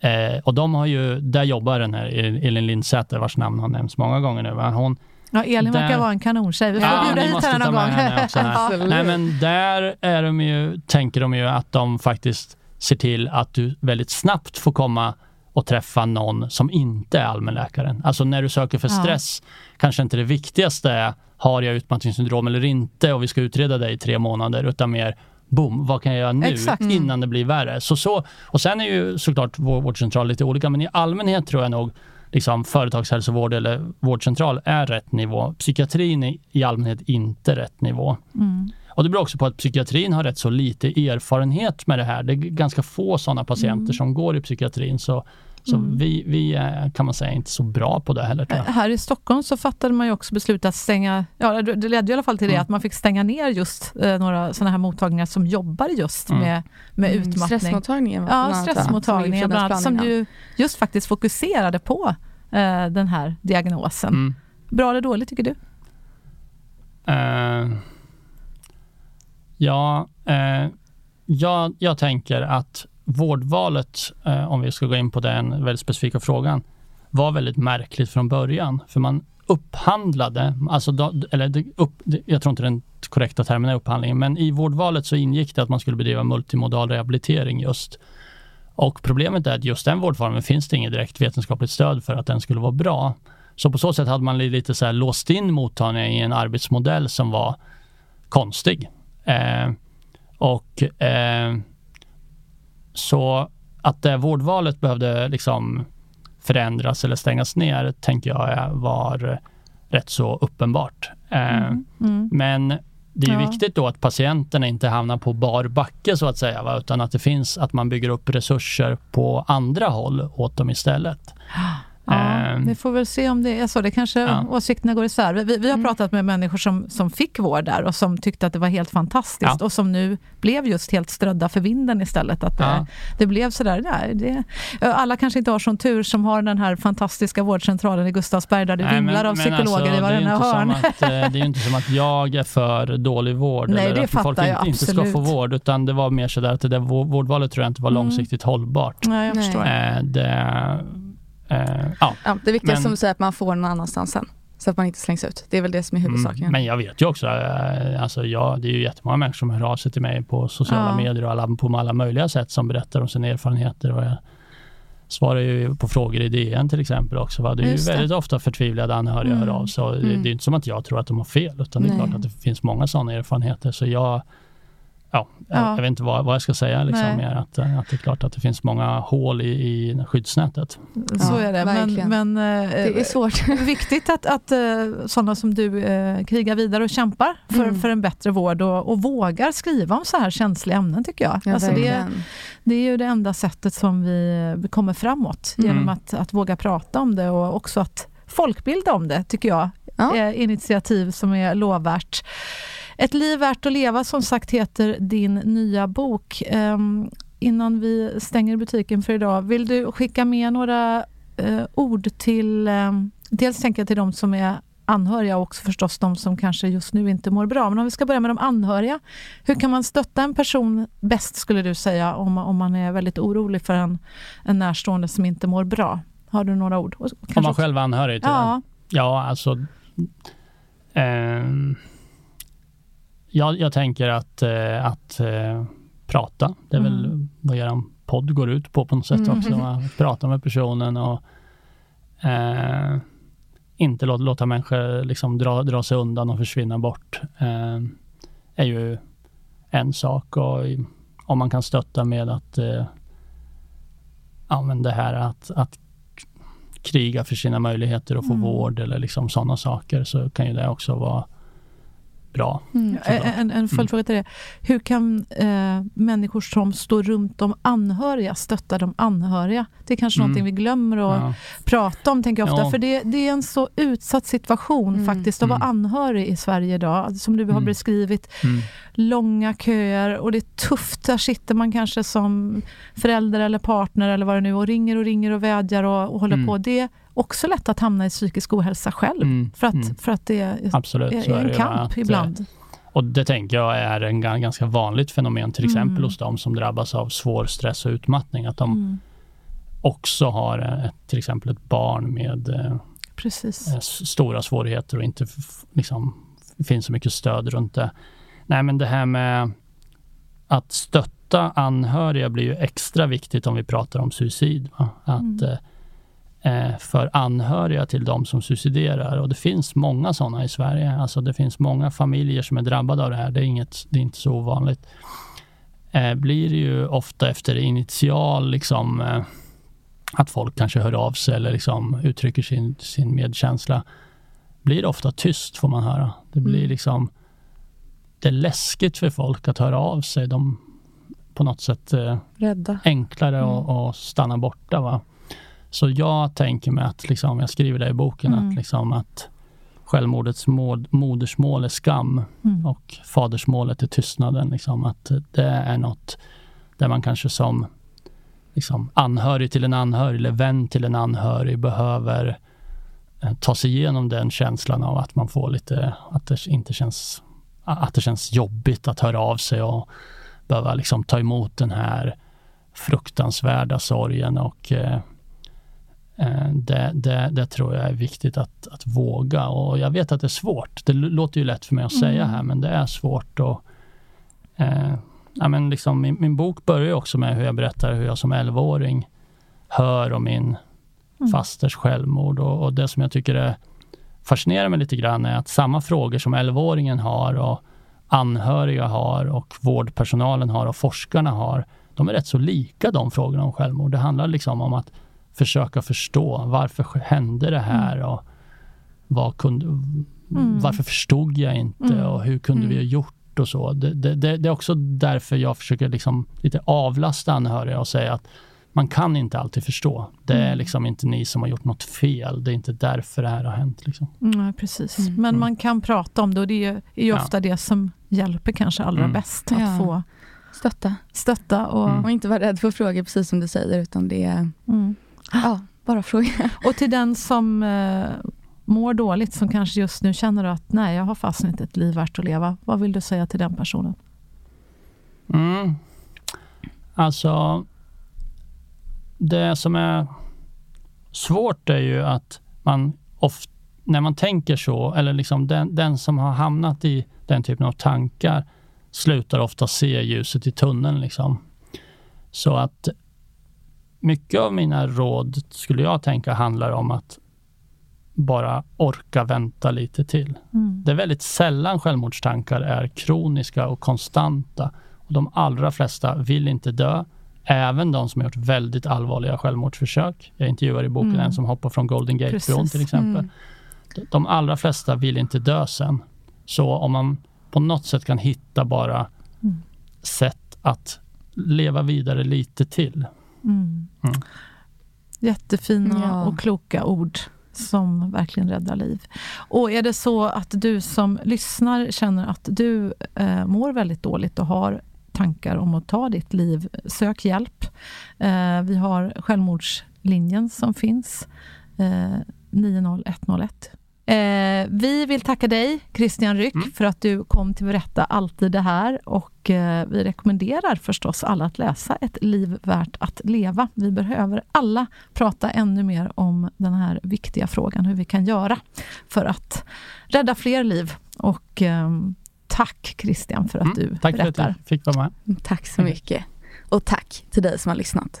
eh, och de har ju, där jobbar den här e-, Elin Lindsäter vars namn har nämnts många gånger nu. Hon, Ja, Elin verkar vara en kanontjej. Vi får ja, bjuda hit henne någon gång. *laughs* Nej, men där är de ju, tänker de ju att de faktiskt ser till att du väldigt snabbt får komma och träffa någon som inte är allmänläkaren. Alltså när du söker för stress, ja. kanske inte det viktigaste är har jag utmattningssyndrom eller inte och vi ska utreda dig i tre månader, utan mer boom, vad kan jag göra nu Exakt. innan det blir värre? Så, så, och sen är ju såklart vårdcentral lite olika, men i allmänhet tror jag nog liksom, företagshälsovård eller vårdcentral är rätt nivå. Psykiatrin är i allmänhet inte rätt nivå. Mm. Och det beror också på att psykiatrin har rätt så lite erfarenhet med det här. Det är ganska få sådana patienter mm. som går i psykiatrin. Så så mm. vi, vi är, kan man säga, inte så bra på det heller. Här i Stockholm så fattade man ju också beslut att stänga, ja det ledde i alla fall till det, mm. att man fick stänga ner just eh, några sådana här mottagningar som jobbar just mm. med, med mm. utmattning. Stressmottagningen Ja, stressmottagningen bland annat, som ju just faktiskt fokuserade på eh, den här diagnosen. Mm. Bra eller dåligt tycker du? Uh, ja, uh, jag, jag tänker att vårdvalet, eh, om vi ska gå in på den väldigt specifika frågan, var väldigt märkligt från början. För man upphandlade, alltså då, eller upp, jag tror inte den korrekta termen är upphandling, men i vårdvalet så ingick det att man skulle bedriva multimodal rehabilitering just. Och problemet är att just den vårdformen finns det inget direkt vetenskapligt stöd för att den skulle vara bra. Så på så sätt hade man lite så här låst in mottagningen i en arbetsmodell som var konstig. Eh, och eh, så att det vårdvalet behövde liksom förändras eller stängas ner tänker jag var rätt så uppenbart. Eh, mm. Mm. Men det är ja. viktigt då att patienterna inte hamnar på bar backe så att säga, va? utan att det finns att man bygger upp resurser på andra håll åt dem istället. *gasps* Ja, um, vi får väl se om det är så. Det kanske ja. åsikterna går isär. Vi, vi har mm. pratat med människor som, som fick vård där och som tyckte att det var helt fantastiskt ja. och som nu blev just helt strödda för vinden istället. Att det, det blev sådär, nej, det, alla kanske inte har sån tur som har den här fantastiska vårdcentralen i Gustavsberg där det nej, vimlar av psykologer alltså, i varenda hörn. Att, eh, det är ju inte som att jag är för dålig vård nej, eller att folk inte, inte ska få vård utan det var mer sådär att det där vårdvalet tror jag inte var mm. långsiktigt hållbart. Nej, jag förstår. Eh, det, Eh, ja. ja. det viktiga men, som du säger att man får någon annanstans sen. Så att man inte slängs ut. Det är väl det som är mm, huvudsaken. Mm, men jag vet ju också, äh, alltså jag, det är ju jättemånga människor som hör av sig till mig på sociala ja. medier och alla, på alla möjliga sätt som berättar om sina erfarenheter. Och jag svarar ju på frågor i DN till exempel också. Va? Det är Just ju väldigt det. ofta förtvivlade anhöriga mm. hör av sig. Mm. Det, är inte som att jag tror att de har fel, utan det är klart att det finns många sådana erfarenheter. Så jag ja, ja. jag vet inte vad, vad jag ska säga. Liksom, mer att, att det är klart att det finns många hål i, i skyddsnätet. Så är det. Men, men, det är svårt. *laughs* viktigt att, att sådana som du eh, krigar vidare och kämpar för, mm. för en bättre vård och, och vågar skriva om så här känsliga ämnen tycker jag. Ja, alltså det, det är ju det enda sättet som vi kommer framåt mm. genom att, att våga prata om det och också att folkbilda om det tycker jag. Ja. Är initiativ som är lovvärt. Ett liv värt att leva som sagt heter din nya bok. Um, innan vi stänger butiken för idag, vill du skicka med några uh, ord till, um, dels tänker jag till de som är anhöriga och också förstås de som kanske just nu inte mår bra. Men om vi ska börja med de anhöriga. Hur kan man stötta en person bäst skulle du säga om, om man är väldigt orolig för en, en närstående som inte mår bra? Har du några ord? Om man själv är anhörig? Till ja. Den? Ja, alltså... Eh, jag, jag tänker att, eh, att eh, prata, det är mm. väl vad er podd går ut på på något sätt mm. också. *laughs* Att prata med personen och eh, inte låta, låta människor liksom dra, dra sig undan och försvinna bort. Eh, är ju en sak och om man kan stötta med att eh, ja, men det här att, att kriga för sina möjligheter att få mm. vård eller liksom sådana saker så kan ju det också vara bra. Mm. En, en följdfråga till det. Hur kan eh, människor som står runt de anhöriga stötta de anhöriga? Det är kanske mm. någonting vi glömmer att ja. prata om, tänker jag ofta. Ja. För det, det, är en så utsatt situation mm. faktiskt att vara mm. anhörig i Sverige idag. Som du har mm. beskrivit. Mm. Långa köer och det är tufft. Där sitter man kanske som förälder eller partner eller vad det nu och ringer och ringer och vädjar och, och håller på. Det också lätt att hamna i psykisk ohälsa själv. Mm, för, att, mm. för att det är, Absolut, är, är en kamp att, eh, ibland. Och det tänker jag är en ganska vanligt fenomen, till exempel mm. hos de som drabbas av svår stress och utmattning. Att de mm. också har ett, till exempel ett barn med eh, Precis. stora svårigheter och inte liksom, finns så mycket stöd runt det. Nej, men det här med att stötta anhöriga blir ju extra viktigt om vi pratar om suicid. Va? Att, mm. Eh, för anhöriga till de som suiciderar, och det finns många sådana i Sverige. Alltså det finns många familjer som är drabbade av det här. Det är, inget, det är inte så ovanligt. Eh, blir det ju ofta efter initial, liksom, eh, att folk kanske hör av sig eller liksom uttrycker sin, sin medkänsla. Blir det ofta tyst får man höra. Det blir mm. liksom det är läskigt för folk att höra av sig. De på något sätt eh, Rädda. enklare mm. att stanna borta. Va? Så jag tänker mig att, liksom, jag skriver det i boken, mm. att, liksom, att självmordets mod, modersmål är skam mm. och fadersmålet är tystnaden. Liksom, att det är något där man kanske som liksom, anhörig till en anhörig eller vän till en anhörig behöver eh, ta sig igenom den känslan av att man får lite, att det inte känns att det känns jobbigt att höra av sig och behöva liksom ta emot den här fruktansvärda sorgen och eh, det, det, det, tror jag är viktigt att, att våga och jag vet att det är svårt. Det låter ju lätt för mig att säga mm. här men det är svårt och eh, ja, men liksom, min, min, bok börjar också med hur jag berättar hur jag som 11-åring hör om min mm. fasters självmord och, och det som jag tycker är fascinerar mig lite grann är att samma frågor som 11-åringen har och anhöriga har och vårdpersonalen har och forskarna har, de är rätt så lika de frågorna om självmord. Det handlar liksom om att försöka förstå varför hände det här mm. och vad kunde, mm. varför förstod jag inte mm. och hur kunde vi ha mm. gjort och så. Det, det, det, det, är också därför jag försöker liksom lite avlasta anhöriga och säga att man kan inte alltid förstå. Det är liksom inte ni som har gjort något fel. Det är inte därför det här har hänt. Liksom. Mm, precis. Mm. Men man kan prata om det och det är ju, är ofta ja. det som hjälper kanske allra mm. bäst. Att ja. få stötta. stötta och, mm. och inte vara rädd för frågor, precis som du säger, utan det är mm. Ja, bara fråga. Och till den som eh, mår dåligt, som kanske just nu känner att nej, jag har fast inte ett liv värt att leva. Vad vill du säga till den personen? Mm. Alltså, det som är svårt är ju att man ofta, när man tänker så, eller liksom den, den som har hamnat i den typen av tankar slutar ofta se ljuset i tunneln. Liksom. Så att mycket av mina råd skulle jag tänka handlar om att bara orka vänta lite till. Mm. Det är väldigt sällan självmordstankar är kroniska och konstanta. Och de allra flesta vill inte dö Även de som har gjort väldigt allvarliga självmordsförsök. Jag intervjuar i boken mm. en som hoppar från Golden Gate-bron till exempel. Mm. De allra flesta vill inte dö sen. Så om man på något sätt kan hitta bara mm. sätt att leva vidare lite till. Mm. Mm. Jättefina ja. och kloka ord som verkligen räddar liv. Och är det så att du som lyssnar känner att du eh, mår väldigt dåligt och har tankar om att ta ditt liv, sök hjälp. Eh, vi har självmordslinjen som finns, eh, 90101. Eh, vi vill tacka dig, Christian Ryck, mm. för att du kom till Berätta alltid det här. Och eh, vi rekommenderar förstås alla att läsa Ett liv värt att leva. Vi behöver alla prata ännu mer om den här viktiga frågan, hur vi kan göra för att rädda fler liv. Och ehm, Tack Christian för att mm, du tack berättar. Tack för att du fick vara med. Tack så mycket. Och tack till dig som har lyssnat.